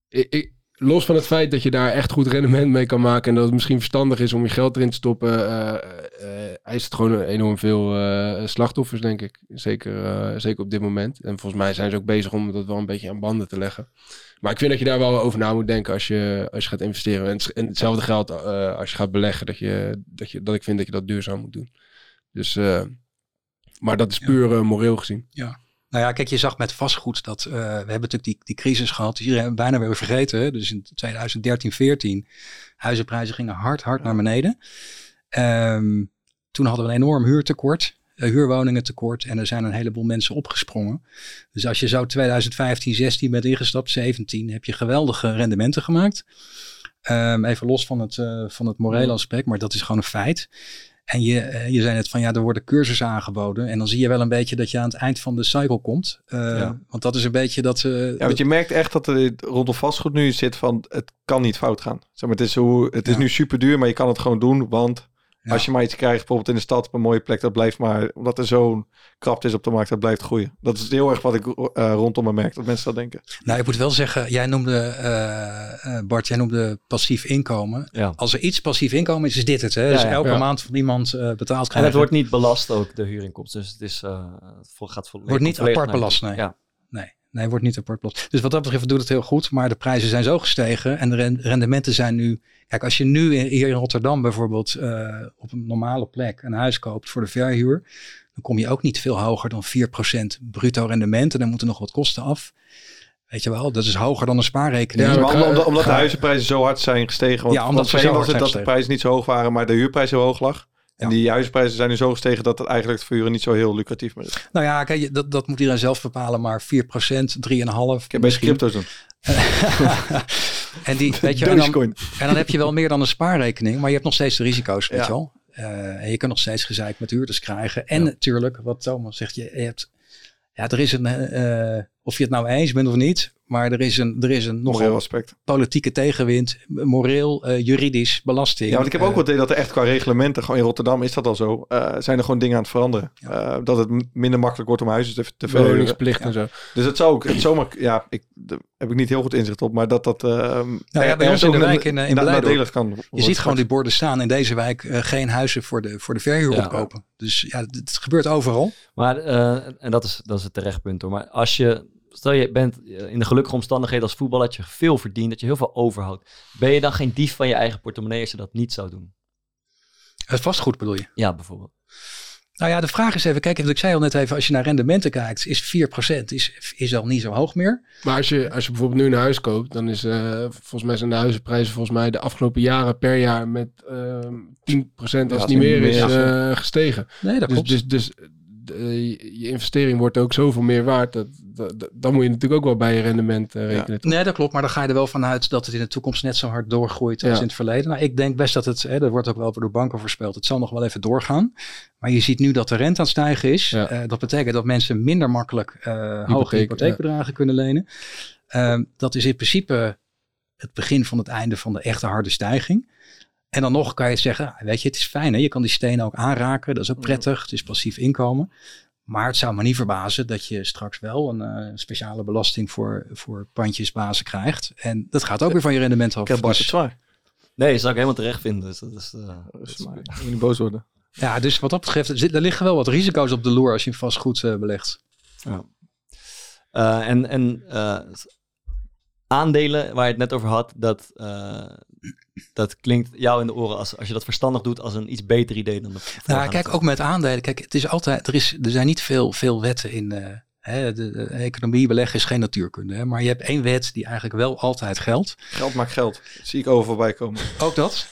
ik, ik, los van het feit dat je daar echt goed rendement mee kan maken en dat het misschien verstandig is om je geld erin te stoppen, uh, uh, eist het gewoon enorm veel uh, slachtoffers, denk ik. Zeker, zeker op dit moment. En volgens mij zijn ze ook bezig om dat wel een beetje aan banden te leggen. Maar ik vind dat je daar wel over na moet denken als je, als je gaat investeren. En, en hetzelfde geldt als je gaat beleggen, dat, je, dat, je, dat ik vind dat je dat duurzaam moet doen. Dus, maar dat is puur moreel gezien. Ja. Nou ja, kijk, je zag met vastgoed dat uh, we hebben natuurlijk die, die crisis gehad. Die iedereen bijna weer vergeten. Dus in 2013, 14 huizenprijzen gingen hard, hard naar beneden. Um, toen hadden we een enorm huurtekort. Uh, huurwoningen tekort en er zijn een heleboel mensen opgesprongen. Dus als je zo 2015, 16 bent ingestapt, 17, heb je geweldige rendementen gemaakt. Um, even los van het, uh, van het morele aspect, maar dat is gewoon een feit. En je, eh, je zei net van ja, er worden cursussen aangeboden. En dan zie je wel een beetje dat je aan het eind van de cycle komt. Uh, Want dat is een beetje dat ze. ja, want je merkt echt dat er rondom vastgoed nu zit van het kan niet fout gaan. Zeg maar, het is, hoe, het is nu super duur, maar je kan het gewoon doen. Want als je maar iets krijgt, bijvoorbeeld in de stad op een mooie plek, dat blijft maar, omdat er zo'n krapte is op de markt, dat blijft groeien. Dat is heel erg wat ik uh, rondom me merk, dat mensen dat denken. Nou, ik moet wel zeggen, jij noemde, uh, Bart, jij noemde passief inkomen. Ja. Als er iets passief inkomen is, is dit het. Hè? dus elke maand van iemand betaald krijgen. En het wordt niet belast ook, de huurinkomsten. Dus het is, het gaat volledig. Wordt niet apart belast, nee. Ja. Nee. Wordt niet apart belast. Dus wat dat betreft doet het heel goed. Maar de prijzen zijn zo gestegen en de rendementen zijn nu Kijk, als je nu hier in Rotterdam bijvoorbeeld uh, op een normale plek een huis koopt voor de verhuur, dan kom je ook niet veel hoger dan 4% bruto rendement. En dan moeten nog wat kosten af. Weet je wel, dat is hoger dan een spaarrekening. Ja, maar omdat, omdat, de huizenprijzen zo hard zijn gestegen. Want, ja, omdat want was het dat de prijzen niet zo hoog waren, maar de huurprijs heel hoog lag. En die huizenprijzen zijn nu zo gestegen dat het eigenlijk het verhuren niet zo heel lucratief meer is. Nou ja, kijk, dat, dat moet iedereen zelf bepalen, maar 4%, 3,5%. Ik heb bij crypto's doen. en, die, weet je, en, dan, en dan heb je wel meer dan een spaarrekening, maar je hebt nog steeds de risico's, weet je wel. Uh, en je kan nog steeds gezeik met huurders krijgen. En natuurlijk, wat Thomas zegt, je, je hebt ja, er is een, uh, of je het nou eens bent of niet, maar er is een, er is een nog aspect. politieke tegenwind, moreel, uh, juridisch, belasting. Ja, want ik heb ook uh, wat idee dat er echt qua reglementen, gewoon in Rotterdam is dat al zo, uh, zijn er gewoon dingen aan het veranderen. Ja. dat het minder makkelijk wordt om huizen te, te Woningsplicht en zo. Dus het zou ook, het zomaar, ja, ik, daar heb ik niet heel goed inzicht op, maar dat dat... nou ja, bij ons in de wijk in, in Blijden, kan je ziet gewoon die borden staan in deze wijk, geen huizen voor de, voor de verhuur ja. opkopen. Dus ja, het gebeurt overal. Maar, en dat is, dat is het terechtpunt hoor, maar als je stel je bent in de gelukkige omstandigheden als voetballer dat je veel verdient, dat je heel veel overhoudt. Ben je dan geen dief van je eigen portemonnee als je dat niet zou doen? Het vastgoed bedoel je? Ja, bijvoorbeeld. Nou ja, de vraag is even, kijk, ik zei al net even, als je naar rendementen kijkt, is 4% is, is al niet zo hoog meer. Maar als je, als je bijvoorbeeld nu een huis koopt, dan is uh, volgens mij zijn de huizenprijzen volgens mij de afgelopen jaren per jaar met uh, 10% als ja, het niet meer is uh, gestegen. Nee, dat dus, klopt. Dus, dus uh, je investering wordt ook zoveel meer waard. Dat, dat, dan moet je natuurlijk ook wel bij je rendement uh, rekenen. Ja. Nee, dat klopt. Maar dan ga je er wel vanuit dat het in de toekomst net zo hard doorgroeit als in het verleden. Nou, ik denk best dat het, hè, dat wordt ook wel door banken voorspeld, het zal nog wel even doorgaan. Maar je ziet nu dat de rente aan het stijgen is. Ja. Uh, dat betekent dat mensen minder makkelijk hoge hypotheekbedragen kunnen lenen. Ehm, dat is in principe het begin van het einde van de echte harde stijging. En dan nog kan je zeggen, weet je, het is fijn hè, je kan die stenen ook aanraken, dat is ook prettig, het is passief inkomen. Maar het zou me niet verbazen dat je straks wel een uh, speciale belasting voor, voor pandjesbazen krijgt. En dat gaat ook weer van je rendement af. Ik heb dus... zwaar. Nee, dat zou ik helemaal terecht vinden. Dus dat is, uh, dat is maar. Moet niet boos worden. Ja, dus wat dat betreft, er liggen wel wat risico's op de loer als je vastgoed uh, belegt. Ja. en en aandelen waar je het net over had, dat, dat klinkt jou in de oren als, als je dat verstandig doet als een iets beter idee dan de Nou, kijk, ook met aandelen. Kijk, het is altijd, er, is, er zijn niet veel, veel wetten in uh, hè, de, de, economie. Beleggen is geen natuurkunde. Hè, maar je hebt één wet die eigenlijk wel altijd geldt. Geld maakt geld. zie ik over voorbij komen. Ook dat.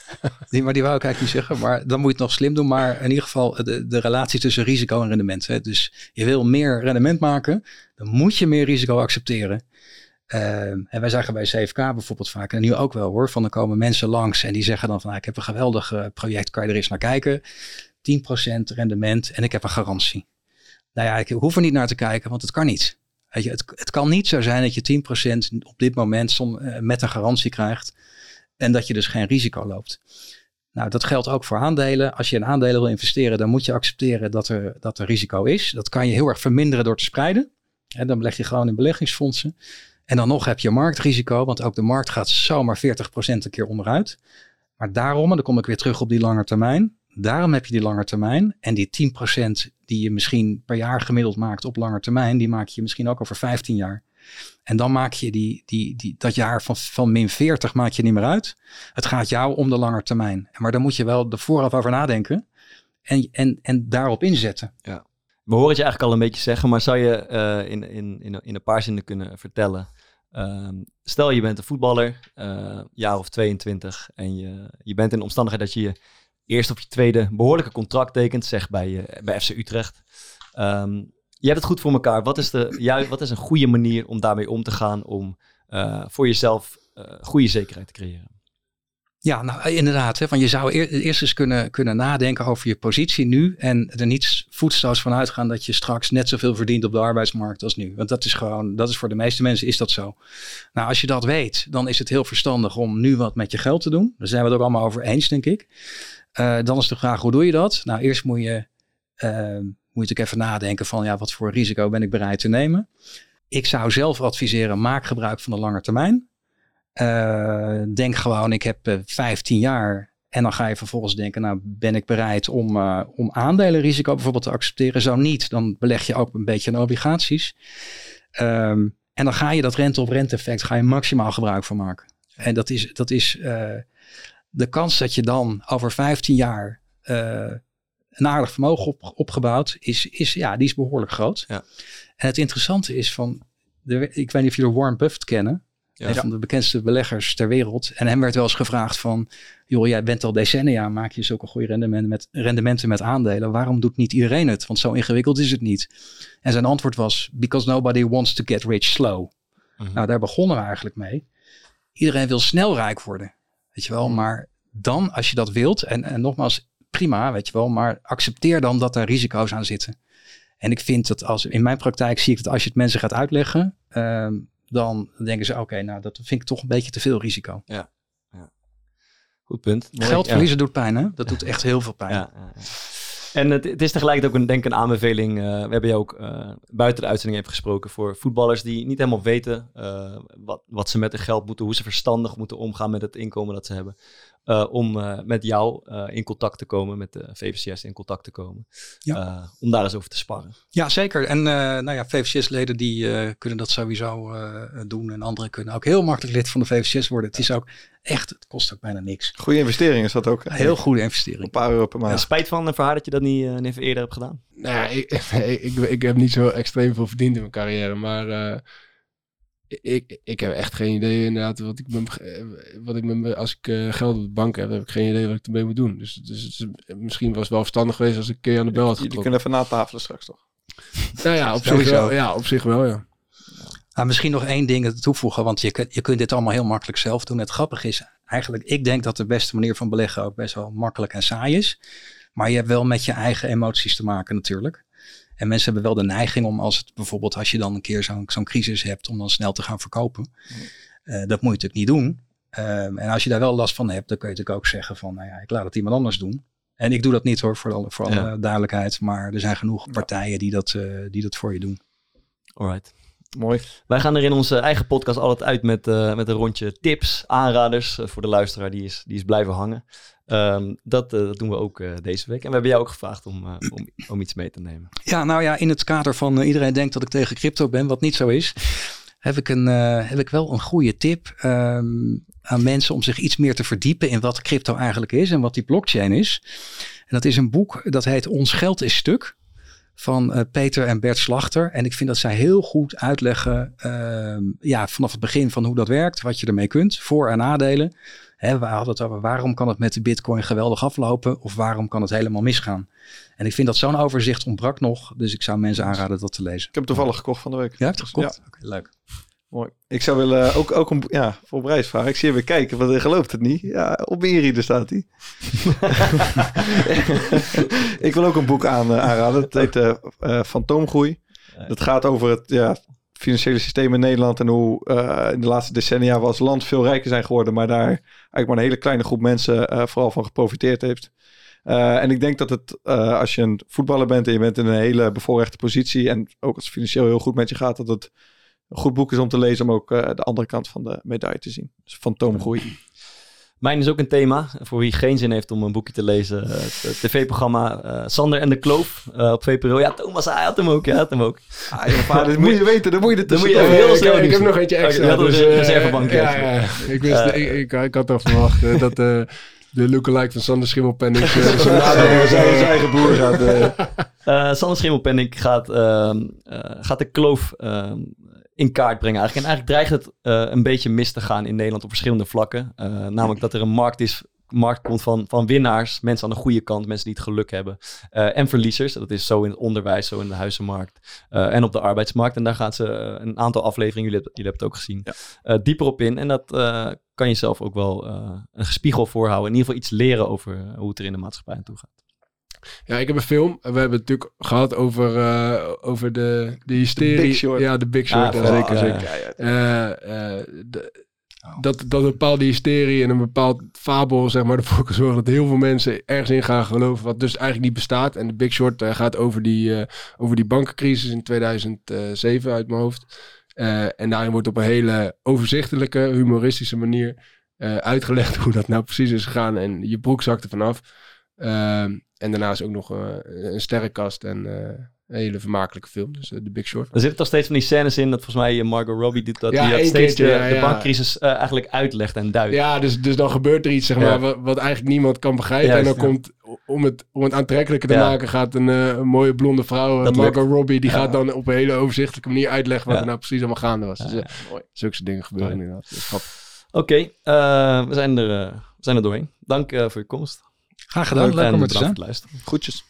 Die, maar die wou ik eigenlijk niet zeggen. Maar dan moet je het nog slim doen. Maar in ieder geval de, de relatie tussen risico en rendement. Hè. Dus je wil meer rendement maken. Dan moet je meer risico accepteren. Uh, en wij zagen bij CFK bijvoorbeeld vaak, en nu ook wel hoor, van er komen mensen langs en die zeggen dan van, nou, ik heb een geweldig uh, project, kan je er eens naar kijken? 10% rendement en ik heb een garantie. Nou ja, ik hoef er niet naar te kijken, want het kan niet. Weet je, het, het kan niet zo zijn dat je 10% op dit moment eh, met een garantie krijgt en dat je dus geen risico loopt. Nou, dat geldt ook voor aandelen. Als je in aandelen wil investeren, dan moet je accepteren dat er, dat er risico is. Dat kan je heel erg verminderen door te spreiden. En dan leg je gewoon in beleggingsfondsen. En dan nog heb je marktrisico, want ook de markt gaat zomaar 40% een keer onderuit. Maar daarom, en dan kom ik weer terug op die lange termijn. Daarom heb je die lange termijn. En die 10% die je misschien per jaar gemiddeld maakt op lange termijn, die maak je misschien ook over 15 jaar. En dan maak je die, die, die, dat jaar van, van min 40 maak je niet meer uit. Het gaat jou om de lange termijn. Maar dan moet je wel de vooraf over nadenken en, en, en daarop inzetten. Ja. We horen het je eigenlijk al een beetje zeggen, maar zou je uh, in, in, in, in een paar zinnen kunnen vertellen? Uh, stel je bent een voetballer, uh, jaar of 22, en je, je bent in de omstandigheid dat je je eerst of je tweede behoorlijke contract tekent, zeg bij, bij FC Utrecht. Um, je hebt het goed voor elkaar. Wat is, de, juist, wat is een goede manier om daarmee om te gaan om uh, voor jezelf uh, goede zekerheid te creëren? Ja, nou inderdaad. Hè, van je zou eer, eerst eens kunnen, kunnen nadenken over je positie nu. En er niet voetstoots van uitgaan dat je straks net zoveel verdient op de arbeidsmarkt als nu. Want dat is gewoon, dat is voor de meeste mensen is dat zo. Nou, als je dat weet, dan is het heel verstandig om nu wat met je geld te doen. Daar zijn we het ook allemaal over eens, denk ik. Uh, dan is de vraag, hoe doe je dat? Nou, eerst moet je moet ik even nadenken van ja, wat voor risico ben ik bereid te nemen. Ik zou zelf adviseren, maak gebruik van de lange termijn. Uh, denk gewoon, ik heb uh, eh, 15 jaar en dan ga je vervolgens denken, nou ben ik bereid om, uh, om aandelenrisico bijvoorbeeld te accepteren. Zo niet, dan beleg je ook een beetje in obligaties. Um, en dan ga je dat rente op rente effect, ga je maximaal gebruik van maken. En dat is, dat is de kans dat je dan over 15 jaar een aardig vermogen op, opgebouwd, is, is, ja, die is behoorlijk groot. Ja. En het interessante is van, de, ik weet niet of jullie Warren Buffett kennen, ja. een van de bekendste beleggers ter wereld. En hem werd wel eens gevraagd van, joh, jij bent al decennia, maak je zulke goede rendementen met, rendementen met aandelen. Waarom doet niet iedereen het? Want zo ingewikkeld is het niet. En zijn antwoord was, because nobody wants to get rich slow. Mhm. Nou, daar begonnen we eigenlijk mee. Iedereen wil snel rijk worden, weet je wel. Mhm. Maar dan, als je dat wilt, en, en nogmaals, prima, weet je wel, maar accepteer dan dat er risico's aan zitten. En ik vind dat als in mijn praktijk zie ik dat als je het mensen gaat uitleggen, ehm, dan denken ze: oké, nou dat vind ik toch een beetje te veel risico. Ja, ja. goed punt. Geld verliezen doet pijn, hè? Dat doet echt heel veel pijn. Ja, en het, het, is tegelijkertijd ook een, denk een aanbeveling. Uh, we hebben je ook uh, buiten de uitzending even gesproken voor voetballers die niet helemaal weten uh, wat, wat ze met hun geld moeten, hoe ze verstandig moeten omgaan met het inkomen dat ze hebben. Uh, om uh, met jou uh, in contact te komen, met de VVCS in contact te komen. Ja. om daar eens over te sparren. Ja, zeker. En nou ja, VVCS-leden die kunnen dat sowieso doen. En anderen kunnen ook heel makkelijk lid van de VVCS worden. Het is ook echt, het kost ook bijna niks. Goede investering is dat ook. Heel goede investering. Een paar euro per maand. spijt van een verhaal dat je dat niet, niet eerder hebt gedaan? Nou, ik, ik, ik, heb niet zo extreem veel verdiend in mijn carrière, maar ik, ik heb echt geen idee inderdaad wat ik, met, wat ik met, als ik uh, geld op de bank heb, heb ik geen idee wat ik ermee moet doen. Dus, dus misschien was het wel verstandig geweest als ik een keer aan de bel had getrokken. Jullie kunnen even natafelen straks toch? Nou ja, op zich wel. Ja, op zich wel, ja. Nou, misschien nog één ding toevoegen, want je, je kunt dit allemaal heel makkelijk zelf doen. Het grappige is eigenlijk, ik denk dat de beste manier van beleggen ook best wel makkelijk en saai is. Maar je hebt wel met je eigen emoties te maken natuurlijk. En mensen hebben wel de neiging om als het bijvoorbeeld als je dan een keer zo'n zo'n crisis hebt, om dan snel te gaan verkopen. Uh, dat moet je natuurlijk niet doen. Um, en als je daar wel last van hebt, dan kun je natuurlijk ook zeggen van, nou ja, ik laat het iemand anders doen. En ik doe dat niet hoor, voor alle, voor alle duidelijkheid. Maar er zijn genoeg partijen die, dat, uh, die dat voor je doen. Alright. Mooi. Wij gaan er in onze eigen podcast altijd uit met, uh, met een rondje tips, aanraders voor de luisteraar die is, die is blijven hangen. Um, dat, uh, dat, doen we ook uh, deze week. En we hebben jou ook gevraagd om, uh, om, om, iets mee te nemen. Ja, nou ja, in het kader van iedereen denkt dat ik tegen crypto ben, wat niet zo is, heb ik, een, heb ik wel een goede tip um, aan mensen om zich iets meer te verdiepen in wat crypto eigenlijk is en wat die blockchain is. En dat is een boek dat heet Ons Geld is Stuk van Peter en Bert Slachter. En ik vind dat zij heel goed uitleggen ehm, ja, vanaf het begin van hoe dat werkt, wat je ermee kunt, voor- en nadelen. Hè, we hadden het over waarom kan het met de bitcoin geweldig aflopen of waarom kan het helemaal misgaan. En ik vind dat zo'n overzicht ontbrak nog, dus ik zou mensen aanraden dat te lezen. Ik heb toevallig gekocht van de week. Ja, heb je gekocht? Ja. leuk. Mooi. Ik zou willen ook, ook een ja, voor vragen. Ik zie je weer kijken, want gelooft het niet. Ja, op mijn staat hij. ik wil ook een boek aan, aanraden. Het heet uh, Fantoomgroei. Dat gaat over het ja, financiële systeem in Nederland en hoe in de laatste decennia we als land veel rijker zijn geworden, maar daar eigenlijk maar een hele kleine groep mensen vooral van geprofiteerd heeft. en ik denk dat het, als je een voetballer bent en je bent in een hele bevoorrechte positie en ook als financieel heel goed met je gaat, dat het een goed boek is om te lezen, om ook uh, de andere kant van de medaille te zien. Dus fantoomgroei. Mijn is ook een thema. Voor wie geen zin heeft om een boekje te lezen. Het tv-programma uh, Sander en de Kloof uh, op VPRO. Ja, Thomas, hij had hem ook. Hij had hem ook. Ah, vader, dat moet je weten. Dan moet je het dan moet je heel snel Ik, ik heb nog eentje extra. dus, reservebank. Ja, ja, Ik, wist, ik, ik, ik, had toch verwacht dat... de lookalike van Sander Schimmelpenning zijn eigen broer gaat. Uh, Sander Schimmelpenning gaat, uh, gaat de kloof ehm, in kaart brengen eigenlijk. En eigenlijk dreigt het uh, een beetje mis te gaan in Nederland op verschillende vlakken. Uh, namelijk dat er een markt is markt komt van, van winnaars, mensen aan de goede kant, mensen die het geluk hebben. Uh, en verliezers, dat is zo in het onderwijs, zo in de huizenmarkt uh, en op de arbeidsmarkt. En daar gaan ze een aantal afleveringen, jullie, jullie hebben het ook gezien, ja. dieper op in. En dat kan je zelf ook wel een spiegel voorhouden. In ieder geval iets leren over hoe het er in de maatschappij aan toe gaat. Ja, ik heb een film. We hebben het natuurlijk gehad over, uh, over de, de hysterie. Big Short. Ja, de Big Short. Ah, zeker, zeker. Uh, uh, de, dat, dat een bepaalde hysterie en een bepaald fabel, zeg maar, ervoor kan zorgen dat heel veel mensen ergens in gaan geloven, wat dus eigenlijk niet bestaat. En de Big Short gaat over die, over die bankencrisis in 2007 uit mijn hoofd. en daarin wordt op een hele overzichtelijke, humoristische manier uitgelegd hoe dat nou precies is gegaan. En je broek zakt er vanaf. Ehm, en daarnaast ook nog uh, een sterrenkast en uh, een hele vermakelijke film. Dus uh, The Big Short. Er zitten toch steeds van die scènes in dat volgens mij Margot Robbie doet dat. Ja, die steeds keertje, de, ja, de bankcrisis eigenlijk uitlegt en duidt. Ja, dus, dus dan gebeurt er iets zeg maar, wat, wat eigenlijk niemand kan begrijpen. en dan komt, om het, om het aantrekkelijker te maken, gaat een, een, mooie blonde vrouw, Margot Robbie, die gaat dan op een hele overzichtelijke manier uitleggen wat er nou precies allemaal gaande was. Dus, zulke dingen gebeuren inderdaad. Oké, we, zijn er, we zijn er doorheen. Dank voor je komst. Graag gedaan. Leuk om het te luisteren. Groetjes.